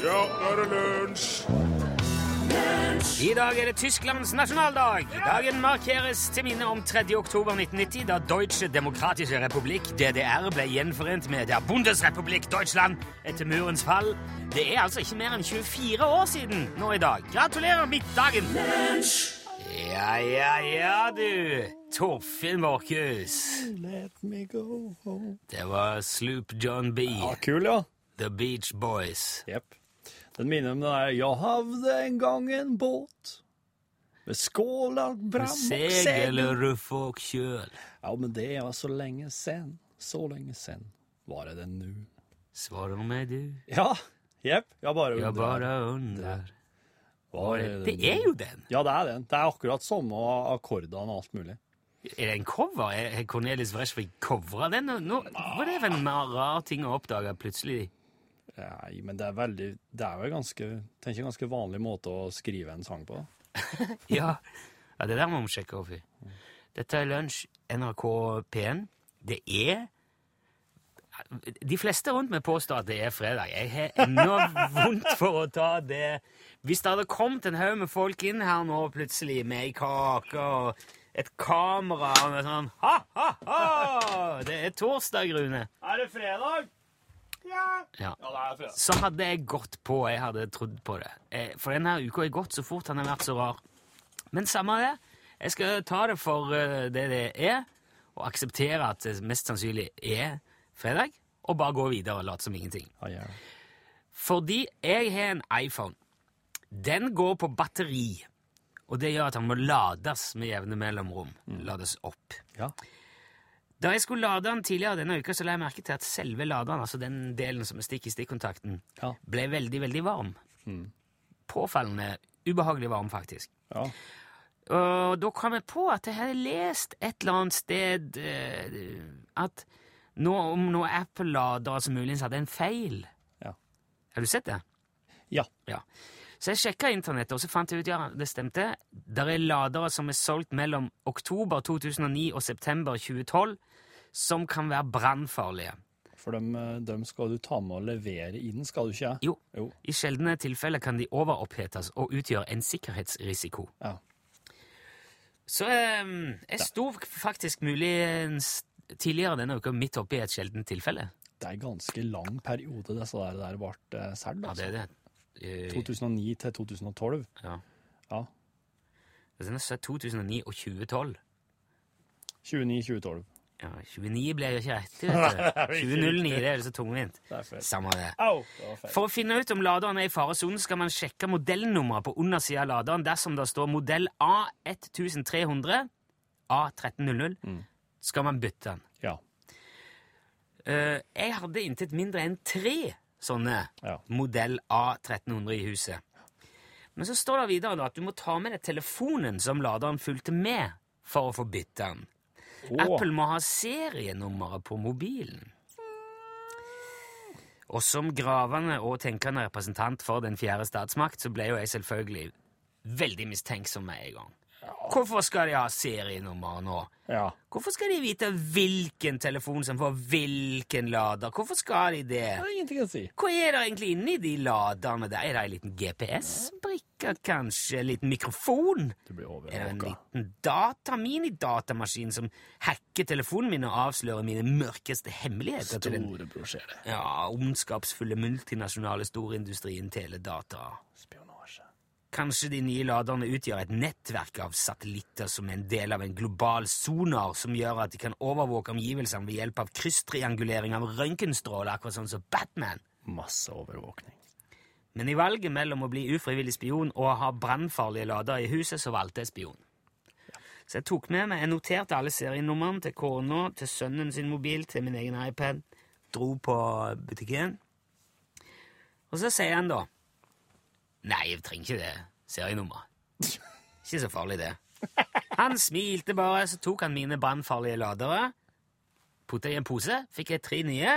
Ja, nå er det lunsj! I dag er det Tysklands nasjonaldag. Dagen markeres til minne om 3. oktober 1990, da Deutsche Demokratische Republik, DDR, ble gjenforent med der Bundesrepublikk Deutschland etter murens fall. Det er altså ikke mer enn 24 år siden nå i dag. Gratulerer med dagen! Ja, ja, ja, du. Torfinn Borchhus. Let me go home. Det var Sloop John B. Ja, kul, ja. The Beach Boys. Jepp. Den minner om den der Jeg hadde en gang en båt med skålar, bram og Segel og ruff og kjøl. Ja, men det var så lenge sen. Så lenge sen var det den nu. Svarer meg du, Ja, jepp. Jeg bare jeg bare undrer. Var Det er jo den. Ja, det er den. Det er akkurat samme akkordene og alt mulig. Er det en cover? Er Cornelis Vreeswijk covra den? Nå, er det for en rar ting å oppdage plutselig? Nei, men det er veldig Det er jo en ganske tenker ganske vanlig måte å skrive en sang på. Ja, ja det der må vi sjekke opp i. Dette er Lunsj, NRK P1. Det er De fleste rundt meg påstår at det er fredag. Jeg har ennå vondt for å ta det. Hvis det hadde kommet en haug med folk inn her nå plutselig med ei kake og et kamera og med sånn ha, ha, ha! Det er torsdag, Rune. Er det fredag? Ja. Så hadde jeg gått på, jeg hadde trodd på det. Eh, For denne uka har gått så fort, han har vært så rar. Men samme det, jeg skal ta det for eh, det det er, og akseptere at det mest sannsynlig er fredag, og bare gå videre og late som ingenting. Fordi jeg har en iPhone. Den går på batteri, og det gjør at han må lades med jevne mellomrom. Lades opp. ja. Da jeg skulle lade den tidligere denne uka, så la jeg merke til at selve laderen, altså den delen som er stikk i stikkontakten, Ja. ble veldig, veldig varm. Påfallende ubehagelig varm, faktisk. ja. Og da kom jeg på at jeg hadde lest et eller annet sted eh, at nå, om noen Apple-ladere som muligens hadde en feil. Ja. Har du sett det? Ja. Ja. Så jeg sjekka internettet, og så fant jeg ut ja, det stemte. Der er ladere som er solgt mellom oktober 2009 og september 2012, som kan være brannfarlige. For dem, eh, dem skal du ta med og levere inn, skal du ikke? Jo, Jo. i sjeldne tilfeller kan de overopphetes og utgjøre en sikkerhetsrisiko. Ja. Så eh, jeg sto faktisk muligens tidligere denne uka midt oppi et sjeldent tilfelle. Det er ganske lang periode disse der, der ble uh, solgt. Ja, det Altså. er det. Eh, 2009 til 2012. ja. Ja. Den er 2009 og 2012. 29-2012. Ja, 29 ble jo ikke rett, 2009, det er jo så tungvint. Samme det. For å finne ut om laderen er i faresonen, skal man sjekke modellnummeret på undersida av laderen. Dersom det står modell A1300, A1300, skal man bytte den. Ja. Uh, jeg hadde intet mindre enn tre sånne Ja. modell A1300 i huset. Men så står det videre da at du må ta med deg telefonen som laderen fulgte med for å få bytte den. Oh. Apple må ha serienummeret på mobilen. Og som gravende og tenkende representant for den fjerde statsmakt, så ble jo jeg selvfølgelig veldig mistenksom med en gang. Hvorfor skal de ha serienummer nå? Ja. Hvorfor skal de vite hvilken telefon som får hvilken lader? Hvorfor skal de det? Det er ingenting å si. Hva er det egentlig inni de laderne der? Er det en liten GPS-brikke, kanskje? En liten mikrofon? Du blir Er det en liten data, minidatamaskin som hacker telefonen min og avslører mine mørkeste hemmeligheter Storebror ser det. ja, ondskapsfulle multinasjonale storindustrien teledata? Spionasje. Kanskje de nye laderne utgjør et nettverk av satellitter som er en del av en global sonar som gjør at de kan overvåke omgivelsene ved hjelp av krysstriangulering av røntgenstråler, akkurat sånn som Batman. Masse overvåkning. Men i valget mellom å bli ufrivillig spion og å ha brannfarlige ladere i huset, så valgte jeg spion. Så jeg tok med meg, jeg noterte alle serienumrene til kona, til sønnen sin mobil, til min egen iPad, dro på butikken. Og så sier han da Nei, jeg trenger ikke det serienummeret. Ikke så farlig, det. Han smilte bare, så tok han mine brannfarlige ladere, putta i en pose, fikk jeg tre nye,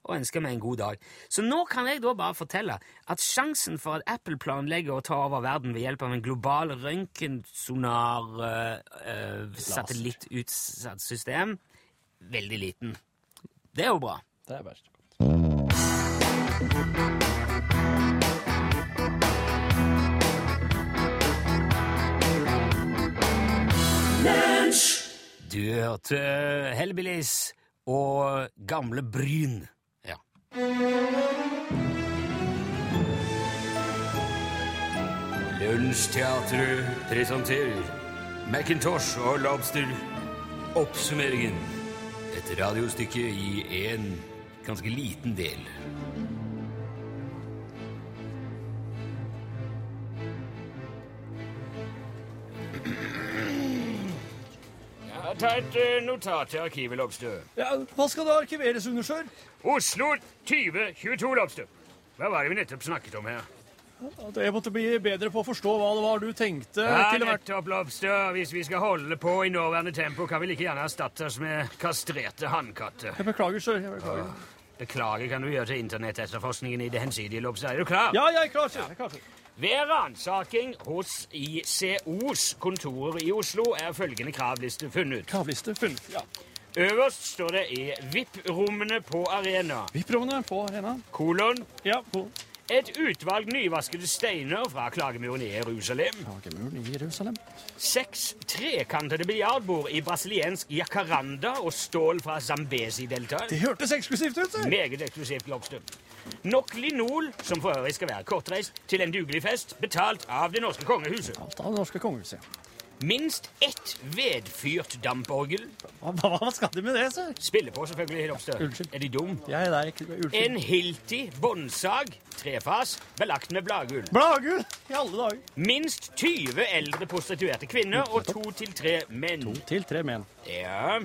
og ønska meg en god dag. Så nå kan jeg da bare fortelle at sjansen for at Apple planlegger å ta over verden ved hjelp av en global røntgensonar-satellittutsatt system, veldig liten. Det er jo bra. Det er verst. Du hørte Hellbillies og Gamle Bryn. Ja. Lunsjteatret presenterer Macintosh og Lobster. Oppsummeringen. Et radiostykke i en ganske liten del. Ja, ta et eh, notat til arkivet, Lobstø. Ja, hva skal det arkiveres under, sør? Oslo 2022, Lobstø. Hva var det vi nettopp snakket om her? At jeg måtte bli bedre på å forstå hva det var du tenkte. Ja, til nettopp, Lobstø. Hvis vi skal holde på i nåværende tempo, kan vi like gjerne erstatte oss med kastrerte hannkatter. Jeg beklager, sør. Jeg beklager. Beklager kan du gjøre til internettetterforskningen i det hensidige, Lobstø. Er du klar? Ja, jeg er klar, sør. Jeg er klar, sør. Ved ransaking hos ICOs kontorer i Oslo er følgende kravliste funnet. Kravliste funnet. Ja. Øverst står det i VIP-rommene på Arena. VIP-rommene på arena. Kolon. Ja, på Et utvalg nyvaskede steiner fra klagemuren i Jerusalem. Klagemuren i Jerusalem. Seks trekantede biljardbord i brasiliensk jacaranda og stål fra Zambesi-deltaet. Det hørtes eksklusivt ut. Meget eksklusivt lobster. Nok linol, som for øvrig skal være kortreist, til en dugelig fest, betalt av det norske kongehuset. Alt av det norske kongehuset. ja. Minst ett vedfyrt damporgel. Hva, hva, skal de med det, sør? Spille på, selvfølgelig. Unnskyld. Er de dum? Jeg er der ikke Unnskyld. En Hilti båndsag, trefas, belagt med bladgull. Bladgull i alle dager. Minst 20 eldre prostituerte kvinner og to til tre menn. To Til tre menn. Ja.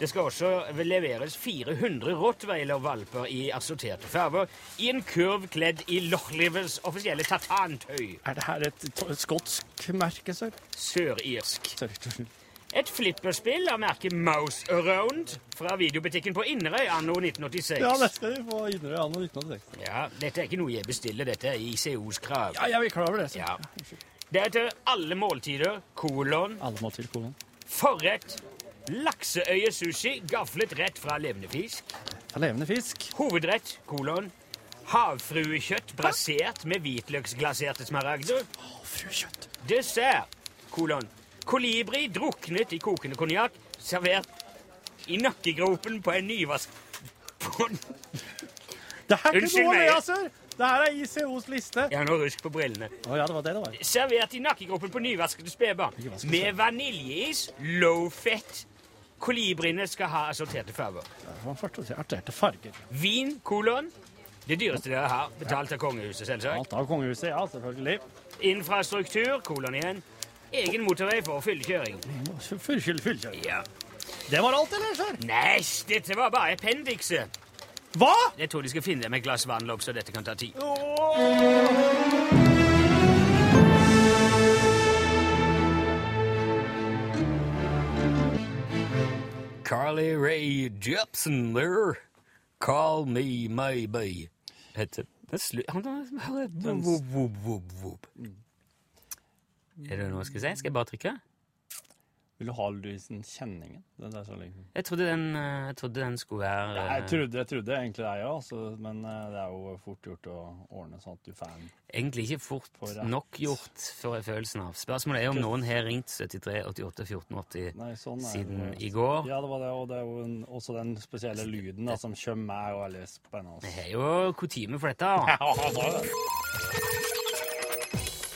Det skal også leveres 400 rottweiler-valper i assorterte farver i en kurv kledd i Lochlivers offisielle tartantøy. Er det her et skotsk merke, sør? Sørirsk. Et flipperspill av merket Mouse Around fra videobutikken på Inderøy anno 1986. Ja, det skal vi få Inderøy anno 1986. Ja, dette er ikke noe jeg bestiller, dette er ICOs krav. Ja, jeg er klar over det. sør. Ja. Det er til alle måltider, kolon, Alle måltider, kolon. forrett, lakseøye-sushi, gaflet rett fra levende fisk, Fra Levende fisk. hovedrett, kolon, havfruekjøtt brasert med hvitløksglaserte smaragder, Havfruekjøtt. dessert, kolon, kolibri druknet i kokende konjakk, servert i nakkegropen på en nyvask... På... Det er ikke noe å le av, sør! Det her er ICOs liste. Jeg har nå rusk på brillene. Å ja, det var det det var. Servert i nakkegropen på nyvaskede spedbarn. Med vaniljeis, low fett. Kolibriene skal ha assorterte farger. Farger. Vin, kolon. Det dyreste dere har, betalt av kongehuset, selvsagt. Alt av kongehuset, ja, selvfølgelig. Infrastruktur, kolon igjen. Egen motorvei for fyllekjøring. Fyllekjøring. Ja. Det var alt, eller, sir? Nei, dette var bare appendikset. Hva? Jeg tror de skal finne dem et glass vann, så dette kan ta tid. Carly Ray Jepsen there. Call me maybe. Heter. Er det noe jeg skal si? Skal jeg bare trykke? Vil du ha den kjenningen? Den der liksom. Jeg trodde den, eh, jeg trodde den skulle være Nei, Jeg eh, trodde, jeg trodde egentlig det, ja, altså, men eh, det er jo fort gjort å ordne sånn at du får den. egentlig ikke fort nok gjort, får jeg følelsen av. Spørsmålet er om noen har ringt 73 88 14 80 Nei, sånn er siden det. i går. Ja, det var det, og det er jo en, også den spesielle lyden da, som kommer er og veldig spennende. Det har jo kutyme for dette. Ja, det er det.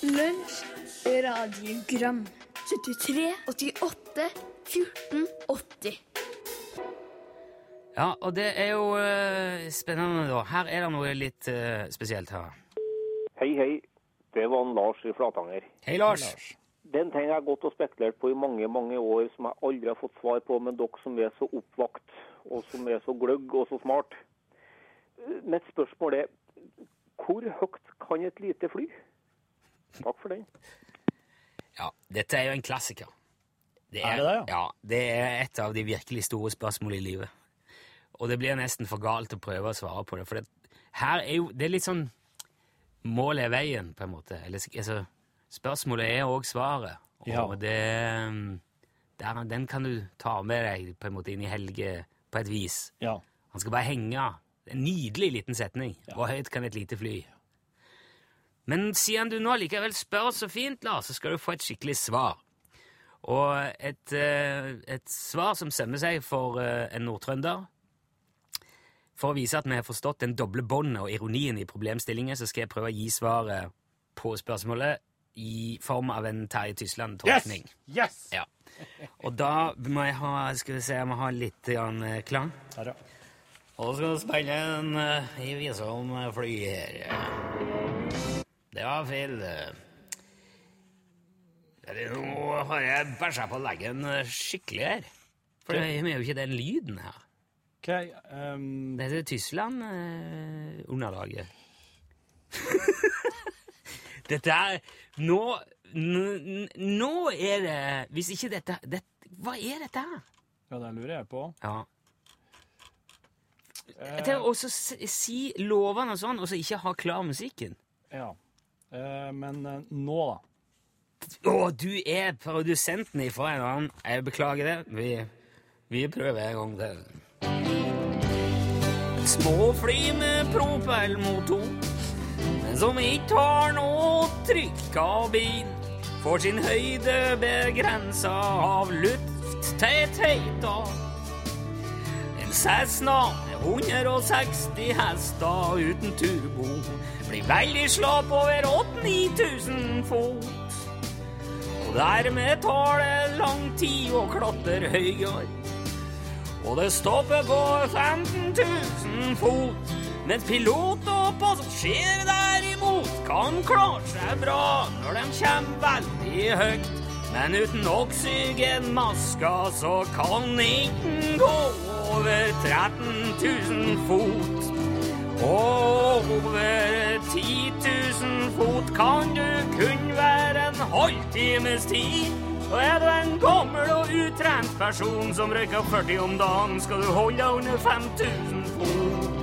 Lunsj, radiogram 73, 88, 14, 80 Ja, og det er jo eh, spennende, da. Her er det noe litt eh, spesielt her. Hei, hei. Det var en Lars i Flatanger. Hei, Lars. Den er en ting jeg har gått og spekulert på i mange mange år, som jeg aldri har fått svar på, men dere som er så oppvakt, og som er så gløgg og så smart. Mitt spørsmål er hvor høyt kan et lite fly? Takk for den. Ja, dette er jo en klassiker. Det Er det det, ja? ja? Det er et av de virkelig store spørsmålene i livet. Og det blir nesten for galt å prøve å svare på det, for det, her er jo Det er litt sånn Målet er veien, på en måte. Eller, altså, spørsmålet er òg svaret. Og Ja. det der, Den kan du ta med deg på en måte inn i helge på et vis. Ja. Han skal bare henge. En nydelig liten setning. Hvor høyt kan et lite fly? Men siden du nå likevel spør så fint, Lars, så skal du få et skikkelig svar. Og et, eh, et svar som sømmer seg for eh, en nordtrønder For å vise at vi har forstått den doble båndet og ironien i problemstillingen, så skal jeg prøve å gi svaret på spørsmålet i form av en Terje Tysland-tolkning. Yes! yes! Ja. Og da må jeg ha skal vi se, jeg må ha litt grann, eh, klang. Her, da. Og så skal vi spille en uh, i vise om fly her. Det var feil. eh. Eller, Nå har jeg bæsja på leggen eh, skikkelig her. For det er jo ikke den lyden her. OK. um... Det heter Tyskland-underlaget. dette er Nå Nå er det Hvis ikke dette, det, Hva er dette her? ja, det lurer jeg på. Ja. Eh, Til å si lovene og sånn, og så ikke ha klar musikken. ja. Eh, men eh, nå, da. Å, du er produsenten ifra en annen. Jeg beklager det. Vi, vi prøver en gang til. Små fly med propellmotor, som ikke har noe trykkabin, får sin høyde begrensa av lufttettheita. En Cessna 160 hester uten turbo blir veldig slapp over 8000 fot. Og dermed tar det lang tid å klatre høyere. Og det stopper på 15 000 fot. Mens pilot og passasjer derimot kan klare seg bra når de kommer veldig høyt. Men uten oksygenmaska så kan ingen gå over 13 000 fot. Og over 10 000 fot kan du kun være en halvtimes tid. Og er du en gammel og utrent person som røyker 40 om dagen, skal du holde deg under 5000 fot.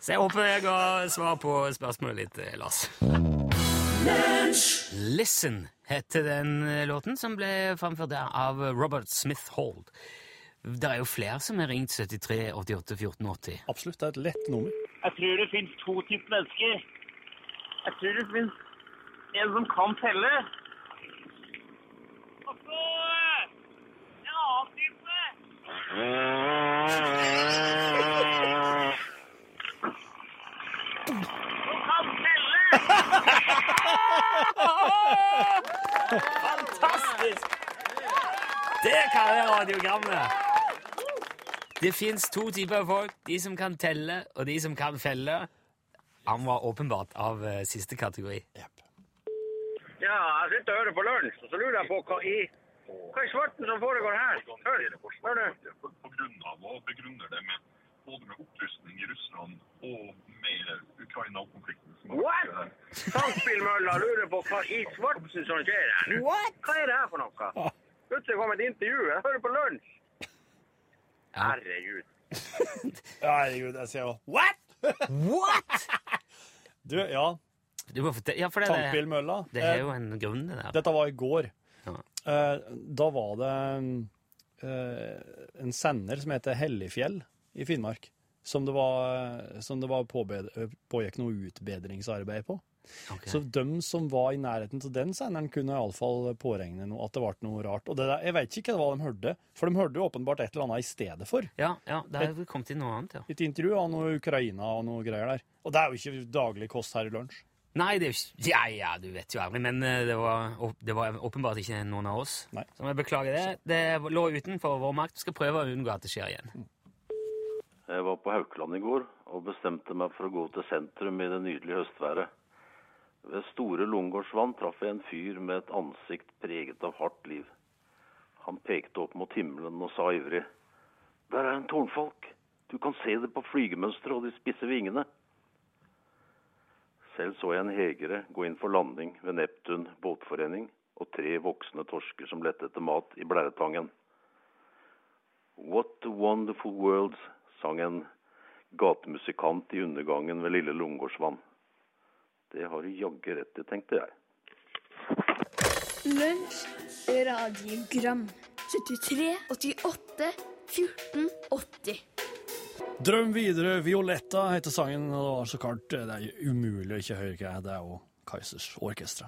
Så jeg håper jeg ga svar på spørsmålet litt, eh, Lars. Listen heter den eh, låten, som ble framført der av Robert Smith Hold. Det er jo flere som har ringt 73 88 14 80. Absolutt. Det er et lett nummer. Jeg tror det finnes to typer mennesker. Jeg tror det finnes en som kan telle. Og så eh, en annen type. Fantastisk! Det kaller jeg radiogrammet. Det fins to typer folk. De som kan telle, og de som kan felle. Han var åpenbart av eh, siste kategori. Ja, jeg sitter og hører på lunsj, og så lurer jeg på hva i hva i svarten som foregår her? Hør, hør du? på, på grunn av og begrunner det med både med opprustning i Russland og med Ukraina-konflikten. What? her. Tangspillmølla lurer på hva i svartsen som skjer her. Hva er det her for noe? Plutselig kom et intervju. Jeg hører på lunsj. Herregud. Herregud, jeg sier jo What?! What?! Du, ja. Du må fortelle, ja, for det, det, Tankbilmølla. det er jo en grunn, det der. Dette var i går. Ja. Eh, da var det eh, en sender som heter Helligfjell i Finnmark, som det var, som det var pågikk noe utbedringsarbeid på. Okay. Så de som var i nærheten av den senderen, kunne iallfall påregne noe, at det ble noe rart. Og det der, jeg vet ikke hva de hørte, for de hørte åpenbart et eller annet i stedet for. Ja, ja, det har kommet inn noe annet, ja. Et intervju av noe Ukraina og noe greier der. Og det er jo ikke daglig kost her i lunsj. Nei, det er jo ikke Ja, ja, du vet jo aldri, men eh, det var, det var åpenbart ikke noen av oss. Nei. Så jeg beklager det. Det lå utenfor vår makt. Skal prøve å unngå at det skjer igjen. Jeg var på Haukeland i går og bestemte meg for å gå til sentrum i det nydelige høstværet. Ved Store Lungegårdsvann traff jeg en fyr med et ansikt preget av hardt liv. Han pekte opp mot himmelen og sa ivrig. Der er en tårnfalk. Du kan se det på flygemønsteret og de spisse vingene. Selv så jeg en hegere gå inn for landing ved Neptun båtforening og tre voksne torsker som lette etter mat i Blæretangen. What a wonderful world, sang en gatemusikant i undergangen ved Lille Lungårdsvann. Det har du jaggu rett i, tenkte jeg. Lunsj, radiogram 73, 88, 14, 80 Drøm videre, Violetta heter sangen, og det var så kaldt, Det er umulig å ikke høre hva det er jo Kaizers Orkestra.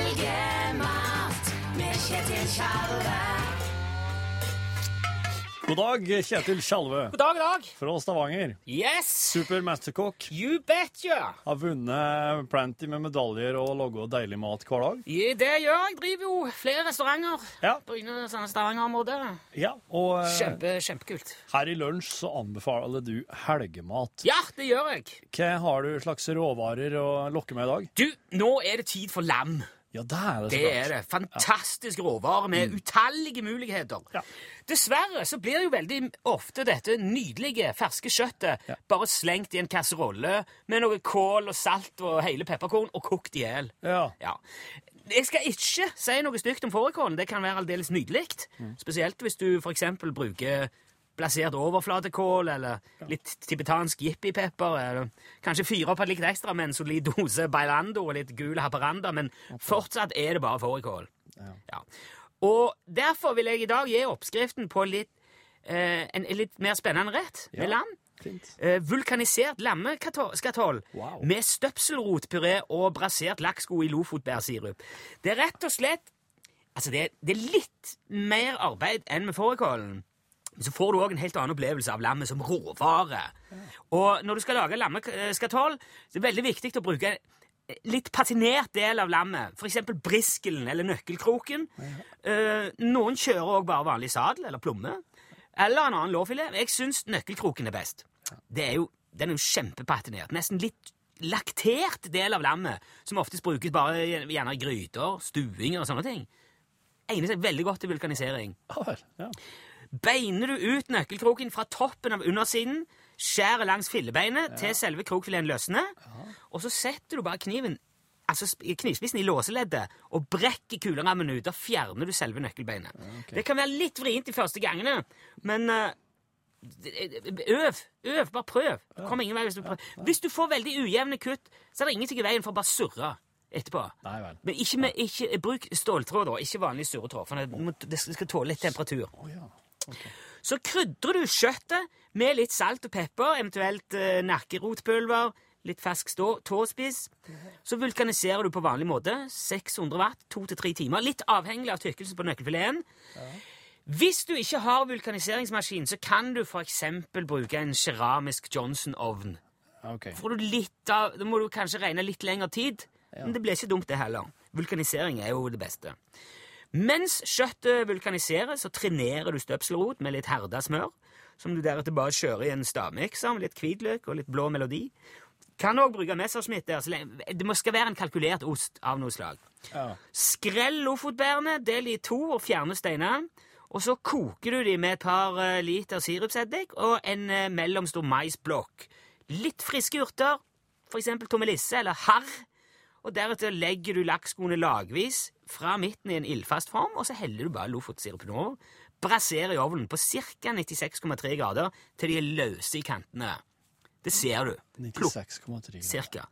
Helgemat med Kjetil Tjalve God dag, god dag. dag. fra Stavanger. Yes! Super Mastercock. You betcha! Har vunnet plenty med medaljer og laga deilig mat hver dag. Ja, det gjør jeg. Driver jo flere restauranter. Ja. Bryne Stavanger-området. Ja, og eh, Kjempe, kjempekult. her i lunsj så anbefaler du helgemat. Ja, det gjør jeg. Hva har du slags råvarer å lokke med i dag? Du, nå er det tid for lam. Ja, det er det så Det klart. er det. Fantastisk råvare med utallige muligheter. Ja. Dessverre så blir jo veldig ofte dette nydelige, ferske kjøttet Ja. bare slengt i en kasserolle med noe kål og salt og hele pepperkorn og kokt i hjel. Ja. Ja. Jeg skal ikke si noe stygt om fårikålen. Det kan være aldeles nydelig. Mm. Spesielt hvis du f.eks. bruker blasert overflatekål eller litt tibetansk jippipepper. Eller kanskje fyre opp litt ekstra med en solid dose bailando og litt gul haparanda, men fortsatt er det bare fårikål. Ja. Og derfor vil jeg i dag gi oppskriften på litt, eh, en, en litt mer spennende rett med Ja. lam. Eh, vulkanisert lammeskatoll Wow. med støpselrotpuré og brasert lakksko i lofotbærsirup. Det er rett og slett Altså, det det er litt mer arbeid enn med fårikålen. Men så får du òg en helt annen opplevelse av lammet som råvare. Og når du skal lage lammeskatoll, er det veldig viktig å bruke litt patinert del av lammet. F.eks. briskelen eller nøkkelkroken. Eh, noen kjører òg bare vanlig sadel eller plomme. Eller en annen lårfilet. Jeg syns nøkkelkroken er best. Det er jo, den er jo kjempepatinert. Nesten litt laktert del av lammet, som oftest brukes bare gjerne i gryter, stuinger og sånne ting. Egner seg veldig godt til vulkanisering. Ja. Beiner du ut nøkkelkroken fra toppen av undersiden, skjærer langs fillebeinet til selve krokfileten løsner, og så setter du bare kniven altså knivspissen i låseleddet og brekker kulerammen ut. Da fjerner du selve nøkkelbeinet. Det kan være litt vrient de første gangene, men eh, øv. Øv. Bare prøv. Kom ingen vei hvis du prøver. Hvis du får veldig ujevne kutt, så er det ingenting i veien for å bare surre etterpå. Nei vel. Men ikke, med, ikke bruk ståltråd, da. Ikke vanlig surretråd, for det, det skal tåle litt temperatur. Oh, ja. Så krydrer du kjøttet med litt salt og pepper, eventuelt eh, nakkerotpulver, litt fersk stå, tåspiss. Så vulkaniserer du på vanlig måte. 600 watt, 2-3 timer. Litt avhengig av tykkelsen på nøkkelfileten. Hvis du ikke har vulkaniseringsmaskin, så kan du f.eks. bruke en keramisk Johnson-ovn. Okay. Av, Da må du kanskje regne litt lengre tid, men det blir ikke dumt, det heller. Vulkanisering er jo det beste. Mens kjøttet vulkaniseres, så trenerer du støpselrot med litt herda smør, som du deretter bare kjører i en stavmikser med litt hvitløk og litt blå melodi. Kan òg bruke Messerschmitt der. så Det må skal være en kalkulert ost av noe slag. Ja. Skrell lofotbærene, del i to og fjerne steinene. Og så koker du de med et par eh, liter sirupseddik og en eh, mellomstor maisblokk. Litt friske urter, f.eks. tommelisse eller harr. Og deretter legger du laksskoene lagvis fra midten i en ildfast form, og så heller du bare lofotsirupen over. Brasserer i ovnen på ca. 96,3 grader til de er løse i kantene. Det ser du. Plukk, 96,3 cirka.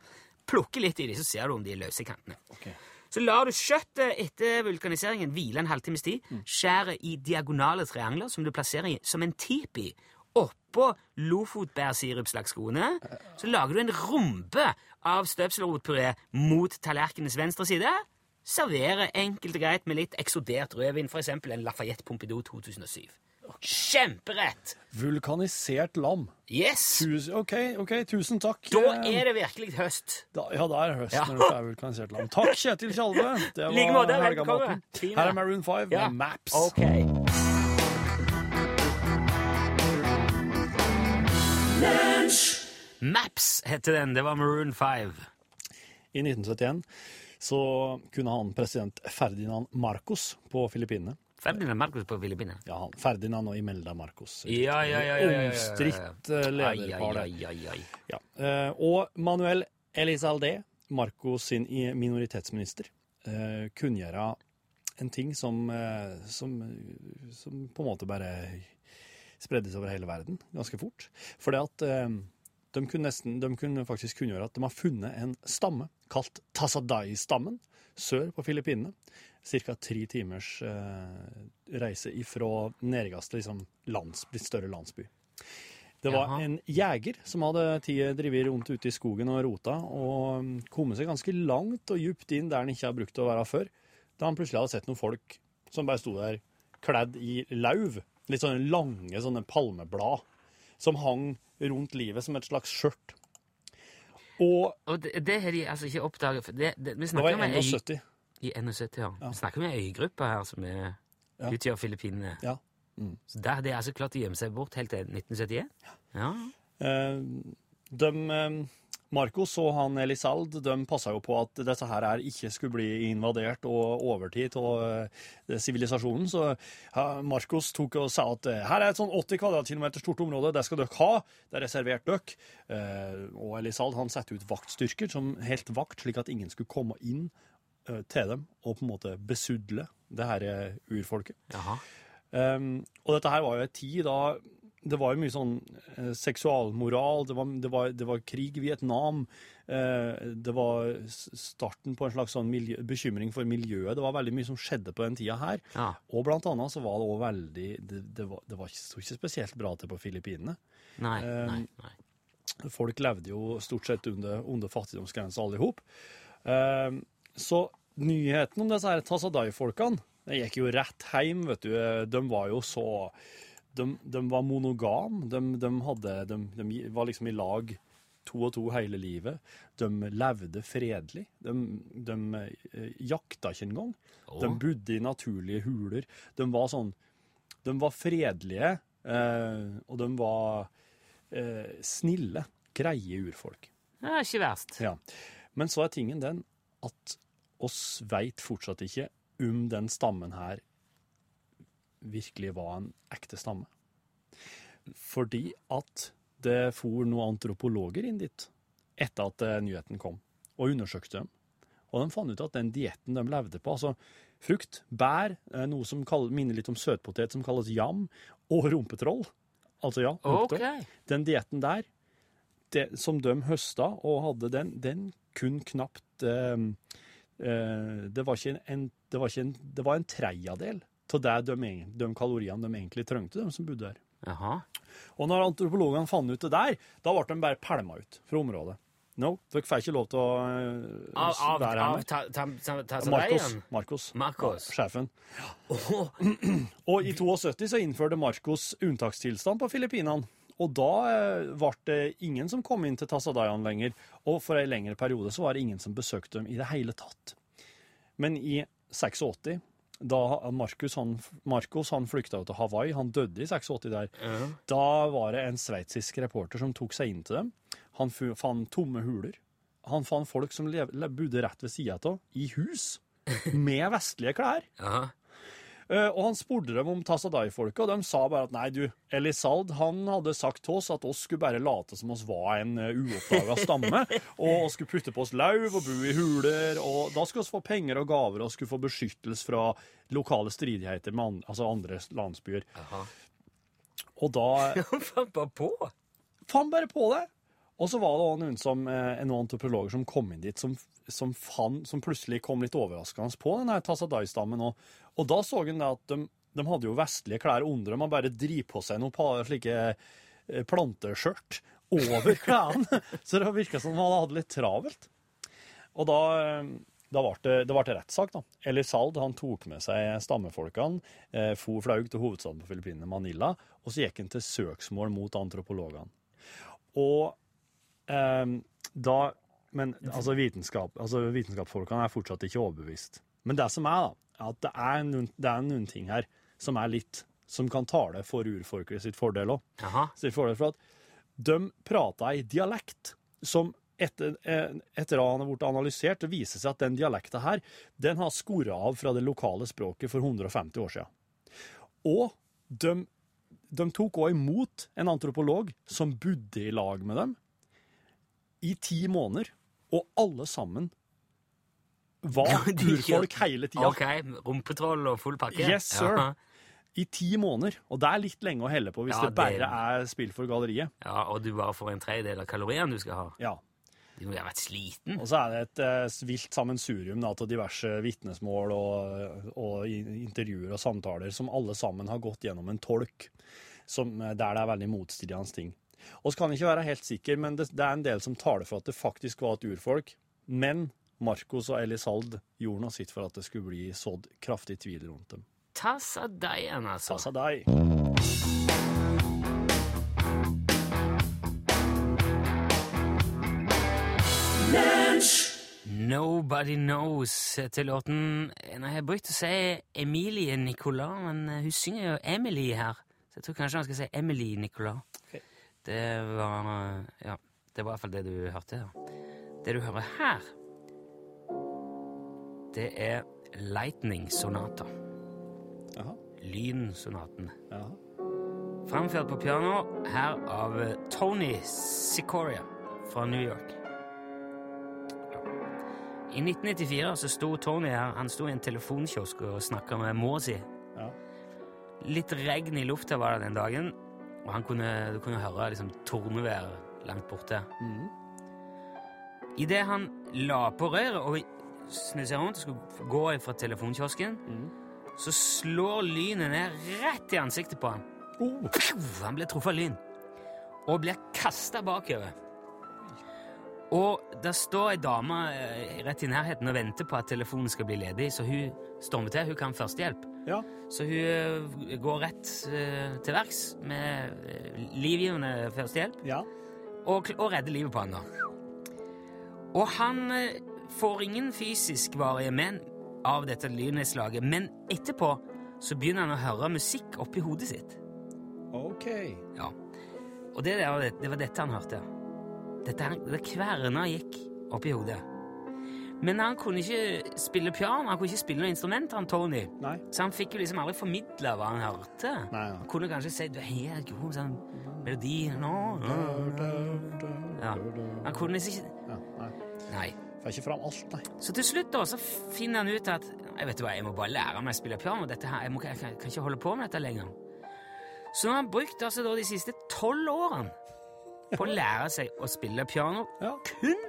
Plukker litt i de, så ser du om de er løse i kantene. Okay. Så lar du kjøttet etter vulkaniseringen hvile en halvtimes tid. Mm. Skjærer i diagonale triangler som du plasserer i som en tipi oppå lofotbærsirupslagskoene. Så lager du en rombe av støpselrotpuré mot tallerkenens venstre side. Serverer enkelt og greit med litt eksodert rødvin, f.eks. en Lafayette Pompidou 2007. Kjemperett! Vulkanisert lam. Yes! Tusen, OK, ok, tusen takk. Da er det virkelig høst. da, Ja, det er høst Ja. når det er vulkanisert lam. Takk, Kjetil Tjalve. Det var helgamaten. Her er Maroon 5 Ja. med Maps. Ok. Maps heter den. Det var Maroon 5. I 1971 så kunne han president Ferdinand Marcos på Filippinene. Ferdinand Marcos på Filippinene. Ja, han, Ferdinand og Imelda Marcos. Ja, ja, ja. ja. Omstridt eh, lederpar. Ja. eh, Og Manuel Elizalde, Marcos sin minoritetsminister, eh, kunngjøre en ting som, som, som på en måte bare spreddes over hele verden ganske fort. Fordi at eh, de kunne, nesten, de kunne faktisk kunngjøre at de har funnet en stamme kalt Tasadai-stammen sør på Filippinene. Ca. tre timers eh, reise ifra nærmeste liksom, lands, litt større landsby. Det var Jaha. en jeger som hadde tid drevet rundt ute i skogen og rota, og mm, kommet seg ganske langt og djupt inn der han ikke har brukt å være før, da han plutselig hadde sett noen folk som bare sto der kledd i lauv, litt sånne lange sånne palmeblad, som hang rundt livet som et slags skjørt. Og Og det, det har de altså ikke oppdaget. Det, det, vi det var i en øy, 71. i 71, ja. Ja. Vi snakker om ei øygruppe her som er, Ja. utgjør Filippinene. Ja. Mm. Så der har de altså klart å gjemme seg bort helt til 1971? Ja. Eh, de, eh, Marcos og han Elisald de passa jo på at dette her er ikke skulle bli invadert og overtid av eh, sivilisasjonen. Så Marcos tok og sa at eh, her er et sånn 80 kvadratkilometer stort område, det skal dere ha. Det er reservert dere. Eh, og Elisald han satte ut vaktstyrker som helt vakt, slik at ingen skulle komme inn til dem og på en måte besudle det her urfolket. Jaha. Um, og dette her var jo en tid da det var jo mye sånn eh, seksualmoral, det var, det, var, det var krig i Vietnam, eh, det var starten på en slags sånn miljø, bekymring for miljøet. Det var veldig mye som skjedde på den tida her. Ja. Og blant annet så var det også veldig Det, det, var, det var ikke, spesielt bra til på Filippinene. Nei, eh, nei, nei. Folk levde jo stort sett under, under fattigdomsgrensa alle i hop. Um, så nyheten om disse Tasadai-folkene det gikk jo rett hjem, vet du. De var jo så De, de var monogam. De, de, hadde, de, de var liksom i lag to og to hele livet. De levde fredelig. De, de eh, jakta ikke engang. Oh. De bodde i naturlige huler. De var sånn De var fredelige, eh, og de var eh, snille, greie urfolk. Det er ikke verst. Ja. Men så er tingen den at oss veit fortsatt ikke om den stammen her virkelig var en ekte stamme. Fordi at det for noen antropologer inn dit etter at eh, nyheten kom, og undersøkte dem. Og de fant ut at den dietten de levde på, altså frukt, bær, eh, noe som kall- minner litt om søtpotet som kalles jam, og rumpetroll, altså ja, rumpetroll, okay. den dietten der, det, som de høsta og hadde den, den kun knapt eh, eh, det, var ikke en, en, det var ikke en Det var en tredjedel av det de, de kaloriene de egentlig trengte, de som bodde der. Aha. Og når antropologene fant ut det der, da ble de bare pælma ut fra området. No, dere får ikke lov til å eh, Av, av, av ta, ta, ta, Marcos, Marcos. Marcos, Ja, sjefen. Oh. Og i 72 så innførte Marcos unntakstilstand på Filippinene. Og da eh, ble det ingen som kom inn til Tasadayan lenger. Og for en lengre periode så var det ingen som besøkte dem i det hele tatt. Men i 86, da Marcus han, Marcos han flykta til Hawaii, han døde i 86 der, da var det en sveitsisk reporter som tok seg inn til dem. Han fant tomme huler. Han fant folk som bodde rett ved sida av, i hus, med vestlige klær. Jaha. Eh, og han spurte dem om Tassadai-folket, og de sa bare at nei, du, Elisald han hadde sagt til oss at oss skulle bare late som oss var en uh, uoppdaga stamme, og oss skulle putte på oss lauv og bo i huler, og da skulle oss få penger og gaver og skulle få beskyttelse fra lokale stridigheter med andre, altså andre landsbyer. Aha. Og da Han fant bare på. fant bare på det. Og så var det også noen, som, eh, noen antropologer som kom inn dit, som, som, fann- som plutselig kom litt overraskende på denne Tassadai-stammen. Og, og da så en at de, de hadde jo vestlige klær under dem, og bare driv på seg noen par slike eh, planteskjørt over klærne. så det virka som de hadde hatt det litt travelt. Og da, eh, da ble det, det ble rettssak, da. Elisald han tok med seg stammefolkene, eh, for flaug til hovedstaden på Filippinene, Manila, og så gikk han til søksmål mot antropologene. Og eh, da Men altså, vitenskap, altså vitenskapsfolkene er fortsatt ikke overbevist. Men det som er, da, at det er noen, det er noen ting her som er litt Som kan tale for urfolket sitt fordel òg. Sitt fordel for at de prata i dialekt som etter, å etter at han har blitt analysert, det viser seg at den dialekta her, den har skora av fra det lokale språket for 150 år siden. Og de, de tok òg imot en antropolog som bodde i lag med dem i ti måneder, og alle sammen var urfolk hele tida. OK. Rumpetroll og full pakke? Yes, sir. Ja. I ti måneder. Og det er litt lenge å helle på hvis Ja, det bare det- er spill for galleriet. Ja, Og du bare får en tredjedel av kaloriene du skal ha? Ja. Du må jo ha vært sliten. Og så er det et eh, vilt sammensurium av diverse vitnesmål og, og intervjuer og samtaler som alle sammen har gått gjennom en tolk, som, eh, der det er veldig motstridende ting. Vi kan ikke være helt sikre, men det, det er en del som taler for at det faktisk var et urfolk. Men Marcos og Elisald gjorde noe sitt for at det skulle bli sådd kraftig tvil rundt dem. Tassa deg, altså. Passa deg. Nobody Knows til låten Nei, Jeg har brukt å si Emilie Nicolas, men eh, hun synger jo Emily her. Så jeg tror kanskje han skal si Emily Nicolas. Ok. Det var Ja, det var i hvert fall det du hørte. Ja. Det du hører her, det er Lightning Sonata. Jaha. Lynsonaten. Jaha. Framført på piano her av Tony Sicoria fra New York. I 1994 så sto Tony her, han sto i en telefonkiosk og snakka med mor si. Ja. Litt regn i lufta var det den dagen, og han kunne, du kunne høre liksom tornevær langt borte. Mm. Idet han la på røret og snudde seg rundt og skulle gå fra telefonkiosken, så slår lynet ned rett i ansiktet på ham. Oh, Han ble truffet av lyn og blir kasta bakover. Og der står ei dame eh, rett i nærheten og venter på at telefonen skal bli ledig, så hun stormer til. Hun kan førstehjelp. Ja. Så hun eh, går rett eh, til verks med eh, livgivende førstehjelp Ja. og, og redder livet på han da. Og han får ingen fysisk varige men av dette lynnedslaget, men etterpå så begynner han å høre musikk oppi hodet sitt. OK. Ja. Og det, det var dette han hørte. Dette det kverna gikk oppi hodet. Men han kunne ikke spille piano, han kunne ikke spille noe instrument, han Tony. Nei. Så han fikk jo liksom aldri formidla hva han hørte. Nei, ja. Han kunne kanskje si du er helt god sånn melodi nå. Ja. Han kunne ikke Ja, nei. Nei. Får ikke fram alt, nei. Så til slutt da, så finner han ut at jeg vet du hva, jeg må bare lære meg å spille piano. Dette her, jeg, må, jeg, kan, kan ikke holde på med dette lenger. Så nå har han brukt altså da de siste tolv årene på å lære seg å spille piano Ja. kun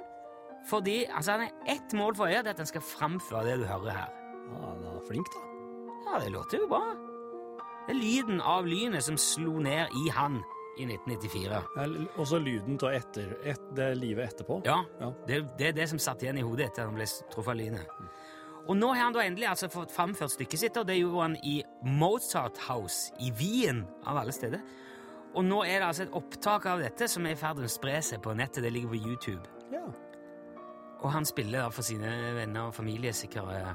fordi altså han har ett mål for øyet, det er at han skal framføre det du hører her. Ja, han er flink, da. Ja, det låter jo bra. Det er lyden av lynet som slo ned i han i 1994. Og så lyden av etter, et, det livet etterpå. Ja, Ja. Det, det er det som satt igjen i hodet etter at han ble truffet av lynet. Og nå har han da endelig altså fått framført stykket sitt, og det gjorde han i Mozart House i Wien, av alle steder. Og nå er det altså et opptak av dette som er i ferd med å spre seg på nettet. Det ligger på YouTube. Ja. Og han spiller for sine venner og familie sikkert Ja.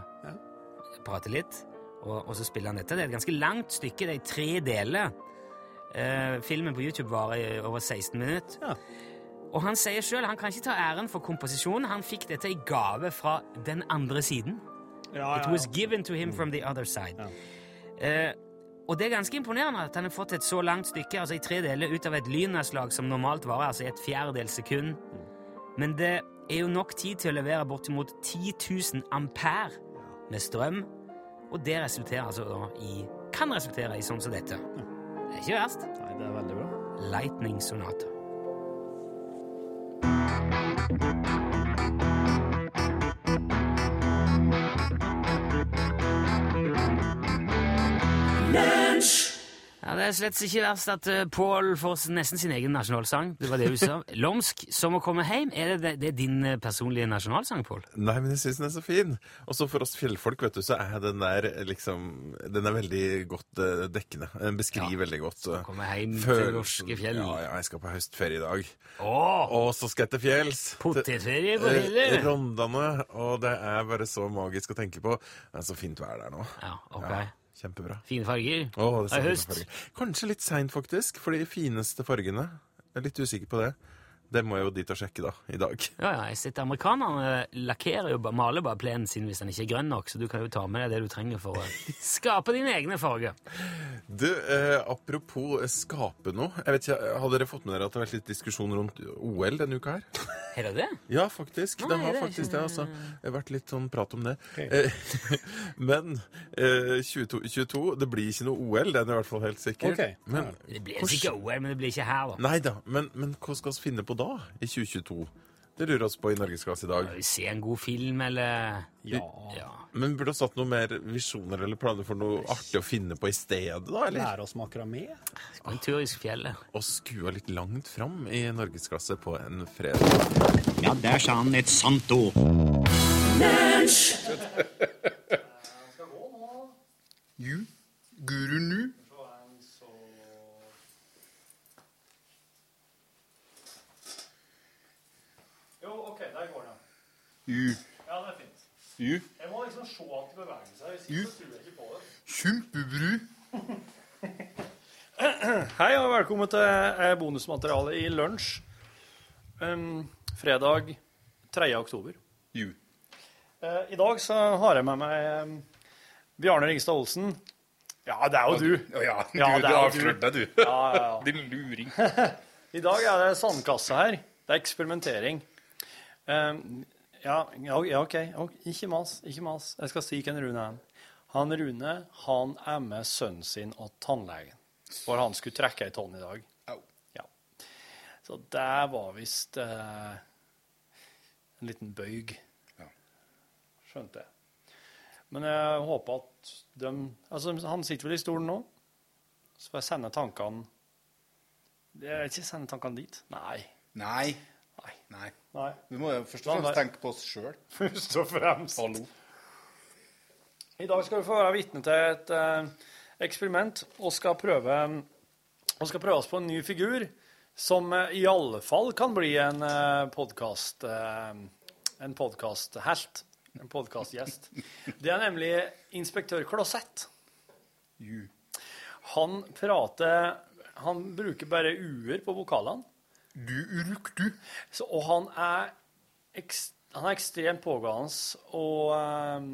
prater litt, og, og så spiller han dette. Det er et ganske langt stykke, det er i tre deler. Eh, filmen på YouTube varer i over 16 minutter. Ja. Og han sier sjøl han kan ikke ta æren for komposisjonen. Han fikk dette i gave fra den andre siden. Ja, It was given to him from the other side. Eh, og det er ganske imponerende at han har fått et så langt stykke, altså i tre deler, ut av et lynnedslag som normalt varer altså i et fjerdedels sekund. Men det er jo nok tid til å levere bortimot 10 000 ampere med strøm, og det resulterer altså da i kan resultere i sånn som dette. Det er ikke verst. Nei, det er veldig bra. Lightning Ja, Det er slett ikke verst at uh, Pål får nesten sin egen nasjonalsang. Det var det du sa. Lomsk, som å komme hjem. Er det, det, er din eh, personlige nasjonalsang, Pål? Nei, men jeg syns den er så fin. Og så for oss fjellfolk, vet du, så er den der liksom Den er veldig godt eh, dekkende. Den beskriver Ja. veldig godt uh, Komme hjem til følelsen. norske fjell. Ja, ja, jeg skal på høstferie i dag. Åh, Og så skal jeg til fjells. Potetferie på Eh, fjellet! Rondane. Og det er bare så magisk å tenke på. Det er så fint vær der nå. Ja, ok. Ja, kjempebra. Fine farger. Oh, det er høst. farger. Kanskje litt seint, faktisk. For de fineste fargene Jeg er litt usikker på det. Det må jeg jo dit og sjekke, da. I dag. Ja, ja, jeg sitter Amerikanerne lakkerer jo, bare, maler bare plenen sin hvis den ikke er grønn nok, så du kan jo ta med deg det du trenger for å skape dine egne farger. Du, eh, apropos eh, skape noe. Jeg vet ikke, Har dere fått med dere at det har vært litt diskusjon rundt OL denne uka her? Er det det? Ja, faktisk. Nei, det har det faktisk ikke- det. altså. Det har vært litt sånn prat om det. Eh, men eh, 22, 22, det blir ikke noe OL, det er i hvert fall helt sikkert. Okay. Men, Det blir sikkert OL, men det blir ikke her, da. nei da, men, men hva skal vi finne på da, i 2022? Det lurer oss på i Norgesklasse i dag. Ja, vi se en god film, eller Ja. Ja. Men burde ha satt noe mer visjoner eller planer for noe artig å finne på i stedet, da? Eller? Lære oss makramé? Gå en tur i fjellet. Og skua litt langt fram i Norgesklasse på en fredag. Ja, der sa han et sant ord. Lunsj! guru nu. Jo, OK, der går den. Ju, Ja, det er fint. U. Jeg må liksom se at det beveger seg. Hvis ikke så tror jeg ikke på det. kjempebru. Hei og velkommen til bonusmaterialet bonusmateriale i lunsj. Um, fredag 3. oktober. Ju. Uh, I dag så har jeg med meg um, Bjarne Ringstad Olsen. Ja, det er jo du. Ja, du, Ja, du er avslørte deg, du. Ja, ja, ja. Din luring. I dag er det sandkasse her. Det er eksperimentering. Um, ja, ja, OK. Ikke mas. Ikke mas. Jeg skal si hvem Rune er. Han Rune han er med sønnen sin og tannlegen. For han skulle trekke ei tonn i dag. Ja. Så det var visst eh, en liten bøyg. Ja. Skjønte jeg. Men jeg håper at de Altså, han sitter vel i stolen nå. Så får jeg sende tankene Jeg vil ikke sende tankene dit. Nei. Nei. Nei. Nei. Nei. Vi må jo først og fremst tenke på oss sjøl. Først og fremst. Hallo. I dag skal vi få være vitne til et eh, eksperiment og skal prøve og skal prøve oss på en ny figur som eh, i alle fall kan bli en eh, podkast en podkasthelt. En podkastgjest. Det er nemlig inspektør Klosett. Ju. Han prater Han bruker bare u-er på vokalene. Du uruk, du. Så, og han er, han er ekstremt pågående og eh,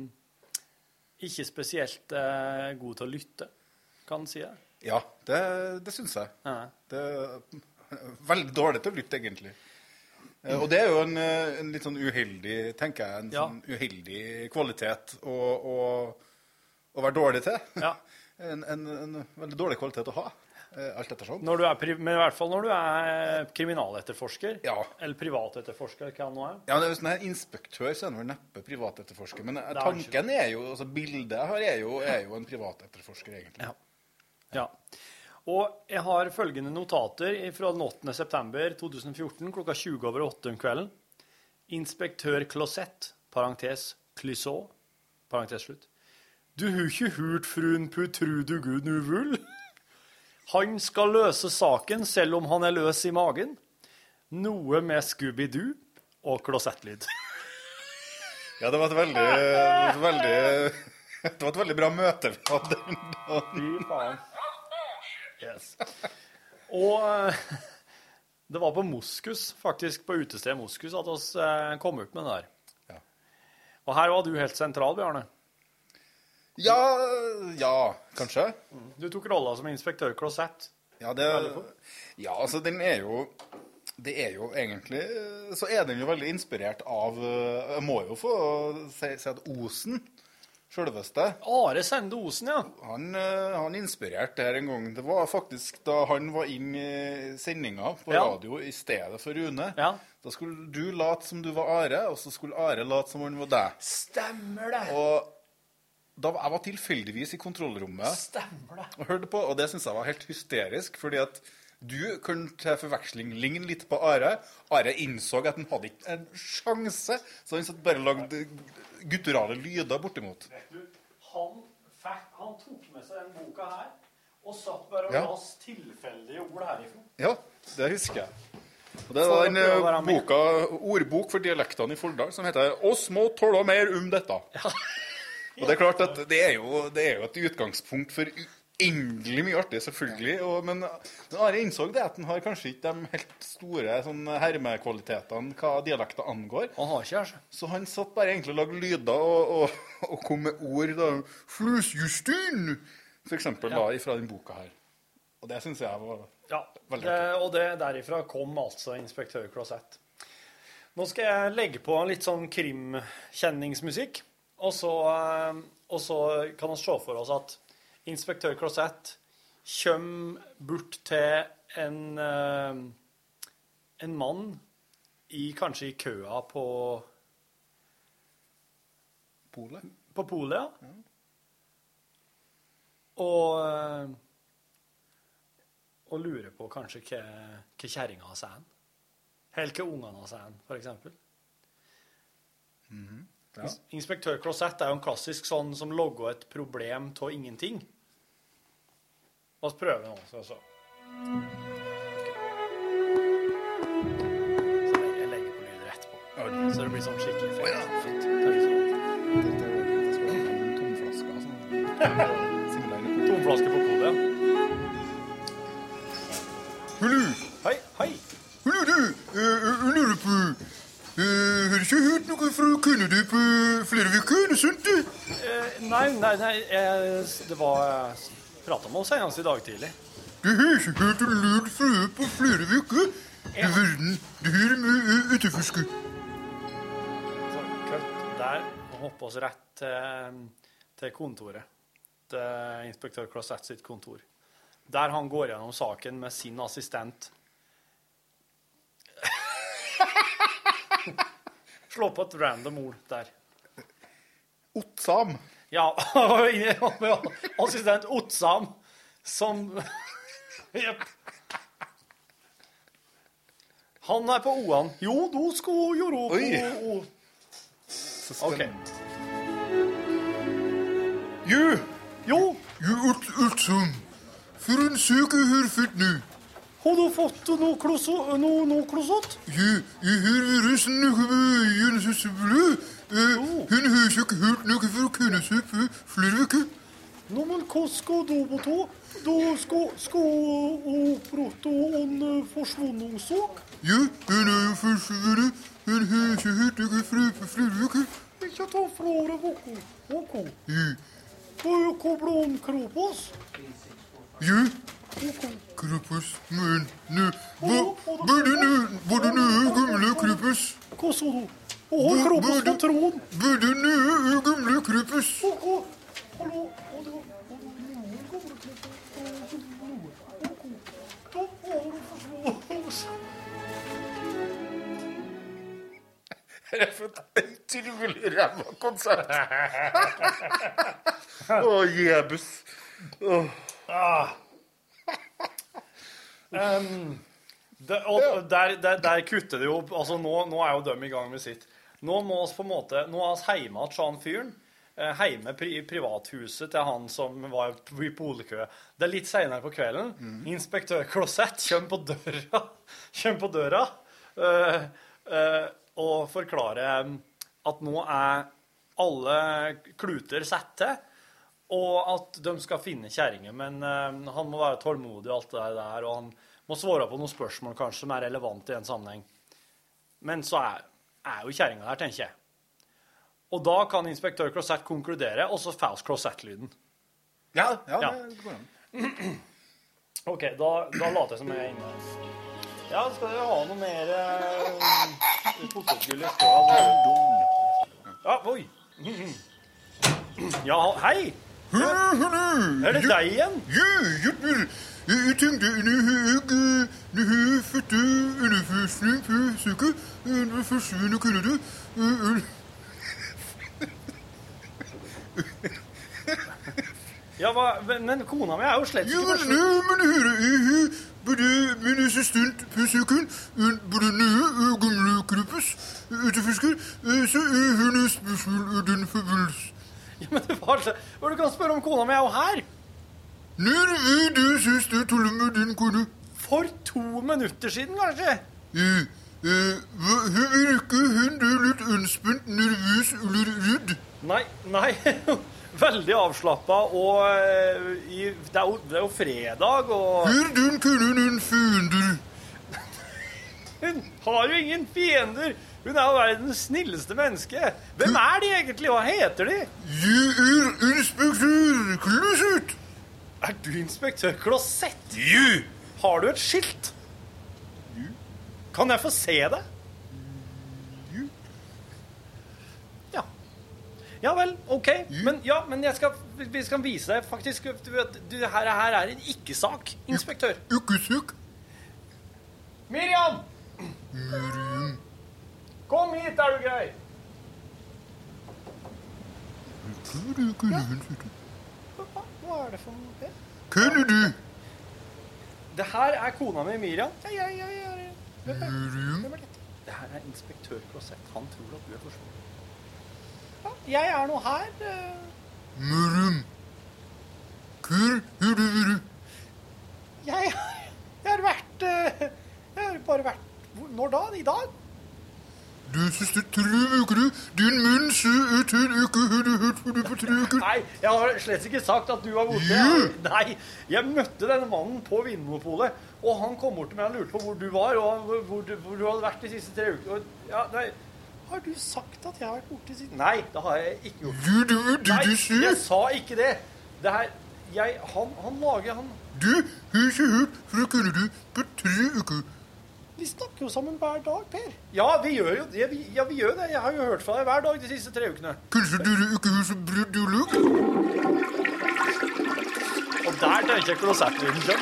ikke spesielt eh, god til å lytte, kan en si det. Ja, det, det syns jeg. Ja. Det er veldig dårlig til å lytte, egentlig. Eh, Og det er jo en, eh, en litt sånn uheldig, tenker jeg, en Ja. sånn uheldig kvalitet å, å, å være dårlig til. Ja. En, en, en veldig dårlig kvalitet å ha, alt ettersom. Når du er, men i hvert fall når du er kriminaletterforsker, Ja. eller privatetterforsker, hva nå er. Ja, men er jo er her Inspektør så er han vel neppe privatetterforsker. Men eh, er tanken er jo, altså bildet jeg har, er jo, er jo en privatetterforsker, egentlig. Ja. Ja. Og jeg har følgende notater fra den 8. september 2014 klokka 20 over 8 om kvelden. Inspektør Klosett, parentes Clisot, parentes slutt. Du har ikke hørt fruen Putrudu Gud Nuvul? Han skal løse saken selv om han er løs i magen. Noe med Scooby-Doo og klosettlyd. Ja, det var et veldig, veldig, det var et veldig bra møte vi hadde. Fy faen. Yes. Og eh, det var på Moskus, faktisk på utestedet Moskus, at vi eh, kom ut med det der. Ja. Og her var du helt sentral, Bjarne. Ja, ja, kanskje. Du tok rolla som inspektør Klosett. Ja, det, ja, altså den er jo Det er jo egentlig Så er den jo veldig inspirert av eh, Jeg må jo få si, si at Osen, sjølveste Are Sende Osen, ja. Han, eh, han inspirerte det her en gang. Det var faktisk da han var inn i sendinga på Ja. radio i stedet for Rune. Ja. Da skulle du late som du var Are, og så skulle Are late som han var deg. Stemmer det. Og da var- jeg var tilfeldigvis i kontrollrommet Stemmer det. og hørte på, og det syns jeg var helt hysterisk, fordi at du kunne til forveksling ligne litt på Are. Are innså at han hadde ikke en sjanse, så han satt bare og lagde gutturale lyder bortimot. Han, fikk, han tok med seg den boka her, og satt bare og Ja. las tilfeldige ord herifra. Ja, det husker jeg. Og det var den eh, boka, ordbok for dialektene i Folldal som heter 'Oss må tåle mer om dette'. Og det er klart at det er jo, det er jo et utgangspunkt for uendelig mye artig, selvfølgelig. Og, men Are innså det at han har kanskje ikke de helt store sånn, hermekvalitetene hva dialekter angår. Han har ikke, altså. Så han satt bare egentlig og lagde lyder og, og, og kom med ord. da, 'Flusjustyn', for eksempel, da, fra den boka her. Og det syns jeg var Ja, Veldig det, og det, derifra kom altså inspektør Klosett. Nå skal jeg legge på litt sånn krimkjenningsmusikk, og så, eh, og så kan vi se for oss at inspektør Klosett kommer bort til en, eh, en mann i, kanskje i køa på Polet? På polet, ja. Og, eh, og lurer på kanskje hva, hva kjerringa har sagt. Eller hva ungene har sagt, for eksempel. Mhm. Ja. Inspektør Closet er jo en klassisk sånn som logger et problem av ingenting. La oss prøve nå. Så, så. så jeg legger på lyder etterpå. Så det blir sånn skikkelig fint. Tomflaske på nei, nei, nei jeg, det var Jeg prata med oss senest i dag tidlig. Du har ikke hørt en lyd frue på flere uker? I verden, det her med utefiske. Så kutt der og hoppe oss rett til, til kontoret. Til inspektør Closet sitt kontor. Der han går gjennom saken med sin assistent. Slå på et random ord der. Ottsam. Ja, assistent Otsam som Jepp. Han er på O-an. Jo, du skal gjøre på Oi. O. OK. Jo. Jo. Jo, Ut, Utsam. For en sak fyrt nu. nå. Har du fått noe klosott? Noe, noe klosott? Jo, jeg har vært Hun noe fra Kennedy på flere uker. Nå, men hva skal du på to? Da skal, hun? Ja, hun jo forsvunnet. Hun har ikke ta flere uker. OK. Ja. Hva kobler om Kropos? Ja. Krupus, nå Hva Både nå Både og gamle Krupus. Hva sa du? Å, hold Kropos på tronen? Burde nå og gamle Krupus. Hallo? Er utrolig ræva konsert. Å, jebus. Oh. Ah. Em, det, og der, der, der kutter det jo altså nå, nå er jo de i gang med sitt. Nå må oss på en måte, nå er vi hjemme hos han fyren. eh, Hjemme i privathuset til han som var i polekø. Det er litt seinere på kvelden. Inspektør Klosett kommer på døra, kommer på døra uh, uh, og forklarer at nå er alle kluter satt til. Og at de skal finne kjerringa, men uh, han må være tålmodig og alt det der. Og han må svare på noen spørsmål kanskje som er relevant i en sammenheng. Men så er, er jo kjerringa der, tenker jeg. Og da kan inspektør Closet konkludere, og så falsk Closet-lyden. Ja, ja, det går an. OK, da, da later jeg som jeg er inne. Ja, skal dere ha noe mer uh, potetgull i støa? Ja, oi. Ja, hei! Er det deg igjen? Ja, Ja, hva, men- kona mi er jo slett ikke men forsvunnet. men høre, jeg har både min assistent på søken, en både nye gamle Krupus, etterforsker, eh, så jeg har noen spørsmål i den forbindelse. Ja, men det var du kan spørre om kona mi er jo her. For to minutter siden, kanskje. Hva- Hun hun du litt anspent, nervøs redd? Nei, nei. Veldig avslappa, og i, det, er jo, det er jo fredag, og Har den kunne en fiender? Hun har jo ingen fiender! Hun er jo verdens snilleste menneske. Hvem er de egentlig? Hva heter de? Jeg er inspektør Kløsut. Er du inspektør Klosett? Jo! Har du et skilt? Kan jeg få se det? Ja. Ja vel, OK. Men, ja, men jeg skal, vi skal vise deg faktisk du vet, du, her, her er en ikke-sak, inspektør. Ikke-sak? Miriam! Miriam. Kom hit, er du grei! Hva er det for noe? Kunne du? Det her er kona mi, Miriam. Ja, ja, ja, dette? Det her er inspektør Klosett. Han tror at du er forsvunnet. Ja, jeg er nå her. eh, Miriam. Hvor har du vært? Jeg, jeg har vært eh, Jeg har bare vært Når da? I dag? Nei, jeg har slett ikke sagt at du var borte. Jeg- Nei, jeg møtte denne mannen på Vinmonopolet, og han kom bort til meg og lurte på hvor du var, og hvor, du, hvor du hadde vært de siste tre ukene. Ja, nei, har du sagt at jeg har vært borte siden? Nei, det har jeg ikke gjort. Du, du, du, Nei, jeg sa ikke det. Det her, jeg, han, han lager, han... Du har ikke hørt fra kunne du på tre uker. Vi snakker jo sammen hver dag, Per. Ja, vi gjør jo det. Vi, ja, vi gjør det. Jeg har jo hørt fra deg hver dag de siste tre ukene. Og der tenker jeg klosettlyden den.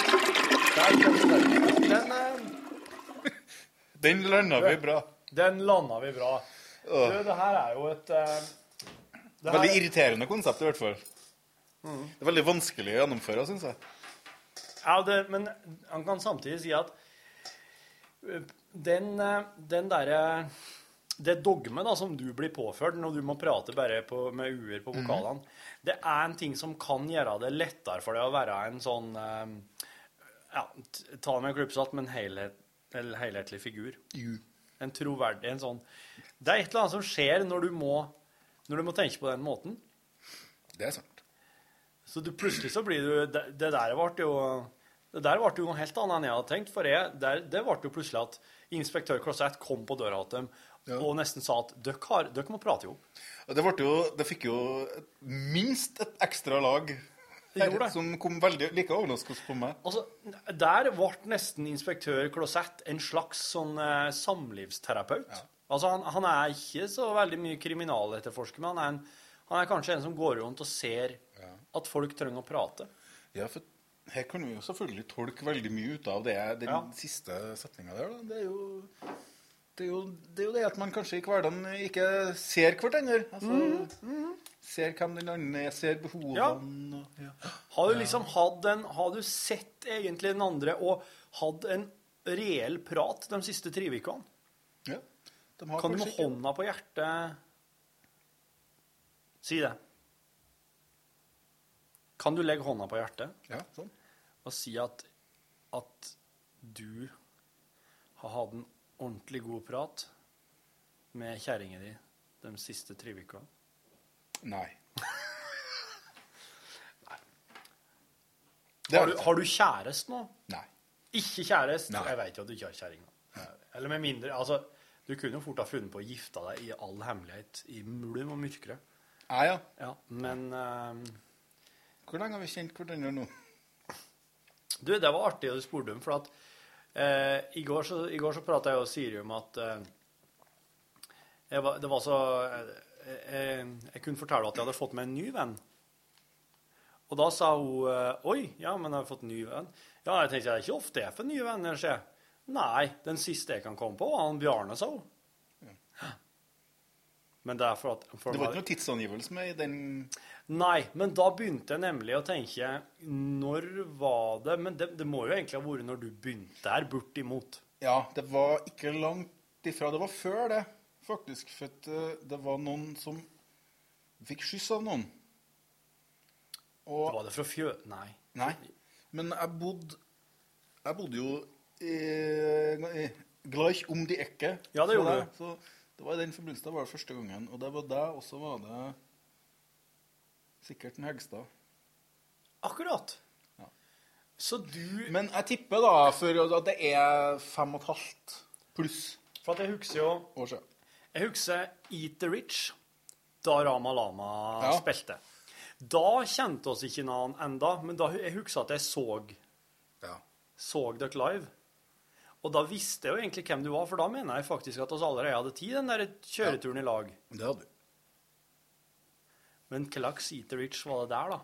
Den, eh, Den landa vi bra. den landa vi bra. Du, det her er jo et eh, det her- Veldig irriterende konsept, i hvert fall. Det er veldig vanskelig å gjennomføre, syns jeg. Ja, det, men han kan samtidig si at den, eh, den derre Det dogmet da, som du blir påført når du må prate bare på, med u-er på vokalene, det er en ting som kan gjøre det lettere for deg å være en sånn eh, Ja, ta det med en klypsalt, men helhet, helhetlig figur. En troverdig en sånn Det er et eller annet som skjer når du må, når du må tenke på den måten. Det er sant. Så du, plutselig så blir du Det, det der ble jo det der ble jo noe helt annet enn jeg hadde tenkt. For jeg, der, det ble jo plutselig at inspektør Klosett kom på døra til dem og nesten sa at dere, må prate jo. Og Det, jo, det fikk jo minst et ekstra lag her, som kom veldig like overraskende på meg. Altså, Der ble nesten inspektør Klosett en slags sånn eh, samlivsterapeut. Altså, han, han er ikke så veldig mye kriminaletterforsker, men han er, en, han er kanskje en som går rundt og ser at folk trenger å prate. Ja, for her kan vi jo selvfølgelig tolke veldig mye ut av det, den Ja. siste setninga der. Da. Det, er jo, det, er jo, det er jo det at man kanskje i hverdagen ikke ser hverandre. Altså, Ser hvem den andre er, ser behovene. Ja. og- Ja. Har du liksom hatt en Har du sett egentlig den andre og hatt en reell prat de siste tre ukene? Ja, de har Kan du med hånda på hjertet Si det. Kan du legge hånda på hjertet Ja, sånn. Og si at, at du har hatt en ordentlig god prat med kjerringa di de siste tre ukene? Nei. Har du, har du kjæreste nå? Nei. Ikke kjæreste? Nei. Jeg vet jo at du ikke har kjerring. Eller med mindre Altså, du kunne jo fort ha funnet på å gifte deg i all hemmelighet i mulm og mørkere. Ja, ja. Ja, men um... Hvor lenge har vi kjent hverandre nå? Du, det var artig du spurte om, for at eh, i går så, i går så prata jeg og Siri om at eh, jeg var, det var så eh, jeg, Jeg kunne fortelle at jeg hadde fått meg en ny venn. Og da sa hun eh, Oi, ja, men jeg har fått en ny venn. Ja, jeg tenkte det er ikke ofte jeg får nye venner, sier jeg. Nei, den siste jeg kan komme på, var han Bjarne, sa hun. Men det er for at for Det var ikke noe tidsangivelse med i den Nei, men da begynte jeg nemlig å tenke Når var det Men det, det må jo egentlig ha vært når du begynte der, bortimot. Ja, det var ikke langt ifra. Det var før det, faktisk. For eh, det var noen som fikk skyss av noen. Og, Var det fra Fjø... Nei. Nei. Men jeg bodde Jeg bodde jo i, i gleich om de Ecke. Ja, det gjorde du. Så det var i den forbindelse det var det første gangen. Og det var det, og så var det sikkert en Hegstad. Akkurat. Så du Men jeg tipper da for at det er fem og et halvt pluss For at jeg husker jo år siden. Jeg husker Eat the Rich, da Rama Lama Ja. spilte. Da kjente oss ikke noen enda, men da, jeg husker at jeg så, Ja. så dere live. Og da visste jeg jo egentlig hvem du var, for da mener jeg faktisk at oss allerede hadde tid den der kjøreturen i lag. Det hadde vi. Men hva slags Eat the Rich var det der, da?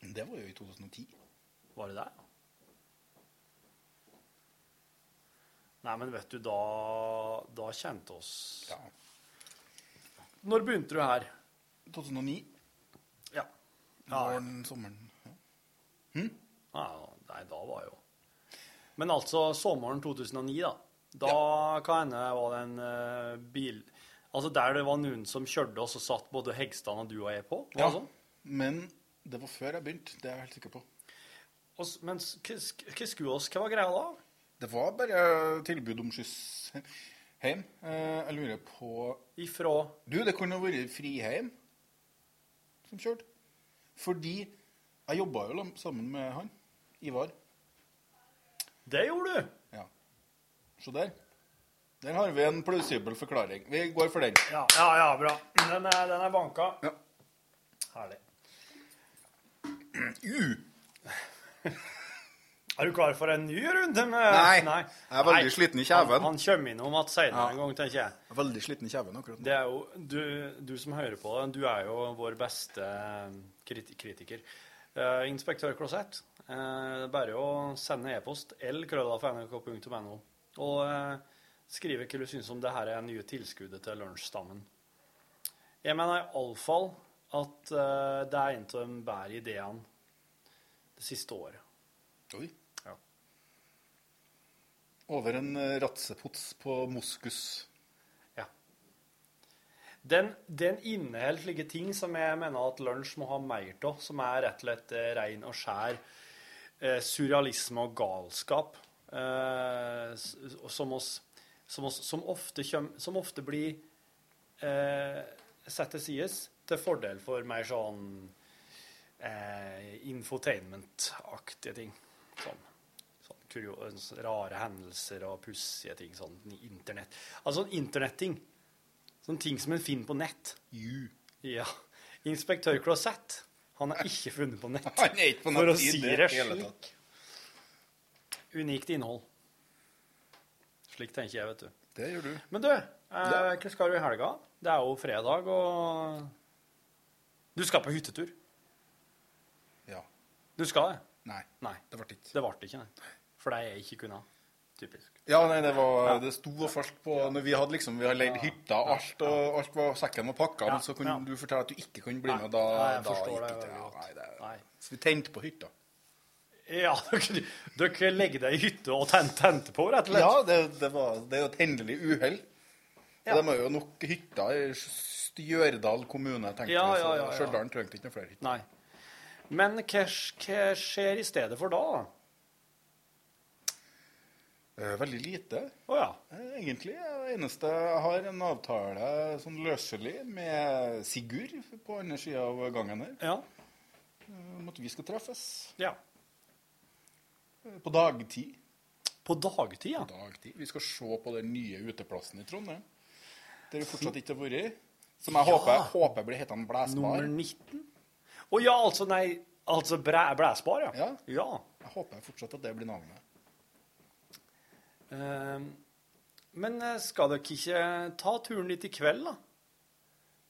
Det var jo i 2010. Var det der? Nei, men vet du, da, da kjente oss Når begynte du her? 2009. Ja. Våren, sommeren. Ja. Ja, nei, da var jo Men altså sommeren 2009, da. Da hva hende var det en uh, bil Altså der det var noen som kjørte oss, og satt både Hegstad og du og jeg på? Ja, sånn? men det var før jeg begynte. Det er jeg helt sikker på. Og Men hva skulle oss? Hva var greia da? Det var bare tilbud om skyss hjem. Eh, Jeg lurer på Ifra Du, det kunne vært Friheim som kjørte. Fordi jeg jobba jo sammen med han, Ivar. Det gjorde du? Ja. Se der. Der har vi en plausibel forklaring. Vi går for den. Ja, ja, ja bra. Den er, den er banka. Ja. Herlig. U. Er du klar for en ny runde med Nei, jeg er veldig Nei. sliten i kjeven. Han, han kommer innom igjen senere Ja. en gang, tenker jeg. Jeg er veldig sliten i kjeven akkurat nå. Det er jo, du, du som hører på det, du er jo vår beste kriti kritiker. Uh, inspektør Klosett. Uh, bare å sende e-post lkrøllafnrk.no og eh, skrive hva du syns om det her er nye tilskuddet til lunsjstammen. Jeg mener iallfall at uh, det er en av de bedre ideene det siste året. Oi. Ja. Over en eh, ratsepots på moskus. Den, den inneholder slike ting som jeg mener at lunsj må ha mer av, som er rett og slett rein og skjær eh, surrealisme og galskap. Eh, som, oss, som, som, ofte kjem, som ofte blir eh, satt til side til fordel for mer sånn eh, infotainment-aktige ting. Sånn, sånn rare hendelser og pussige ting. Sånn internett. Altså internetting. Sånne ting som en finner på nett. Ja. Inspektør Closet, han er ikke funnet på nett. Han er ikke på nett For å si det slik. Unikt innhold. Slik tenker jeg, vet du. Det gjør du. Men du, eh, hva skal du i helga? Det er jo fredag, og Du skal på hyttetur? Ja. Du skal det? Nei. Nei. Det ble ikke. Det ble ikke, nei. For det jeg ikke kunne. Typisk. Ja, nei, det var Det sto og falt på når Vi hadde liksom, vi har leid hytta, alt, og alt var, sekken og pakka, Ja, men så kunne ja. du fortelle at du ikke kunne bli med. Da, nei, jeg da gikk det ikke Ja, nei, Nei. Så vi tente på hytta. Ja, dere, dere legger deg i hytte og ten- tente på, rett og slett? Ja, det, det, var, det er jo et hendelig uhell. Ja. De har jo nok hytter i Stjørdal kommune, tenkte Ja, ja, Så ja. Stjørdal trengte ikke noen flere hytter. Nei. Men hva, hva skjer i stedet for da? Eh, Veldig lite, Oh, ja. eh, egentlig. Det eneste jeg har en avtale sånn løselig med Sigurd på andre sida av gangen her. Ja. eh, Om at vi skal treffes. Ja. Eh, På dagtid. På dagtid, ja. På dagtid. Vi skal se på den nye uteplassen i Trondheim. Der vi fortsatt ikke har vært. Som jeg Ja. håper, håper blir hetende Blæsbar. Nummer 19? Å ja, altså nei Altså bræ, Blæsbar, ja. Ja. ja. Jeg håper fortsatt at det blir navnet. Ehm, men eh, skal dere ikke ta turen dit i kveld, da?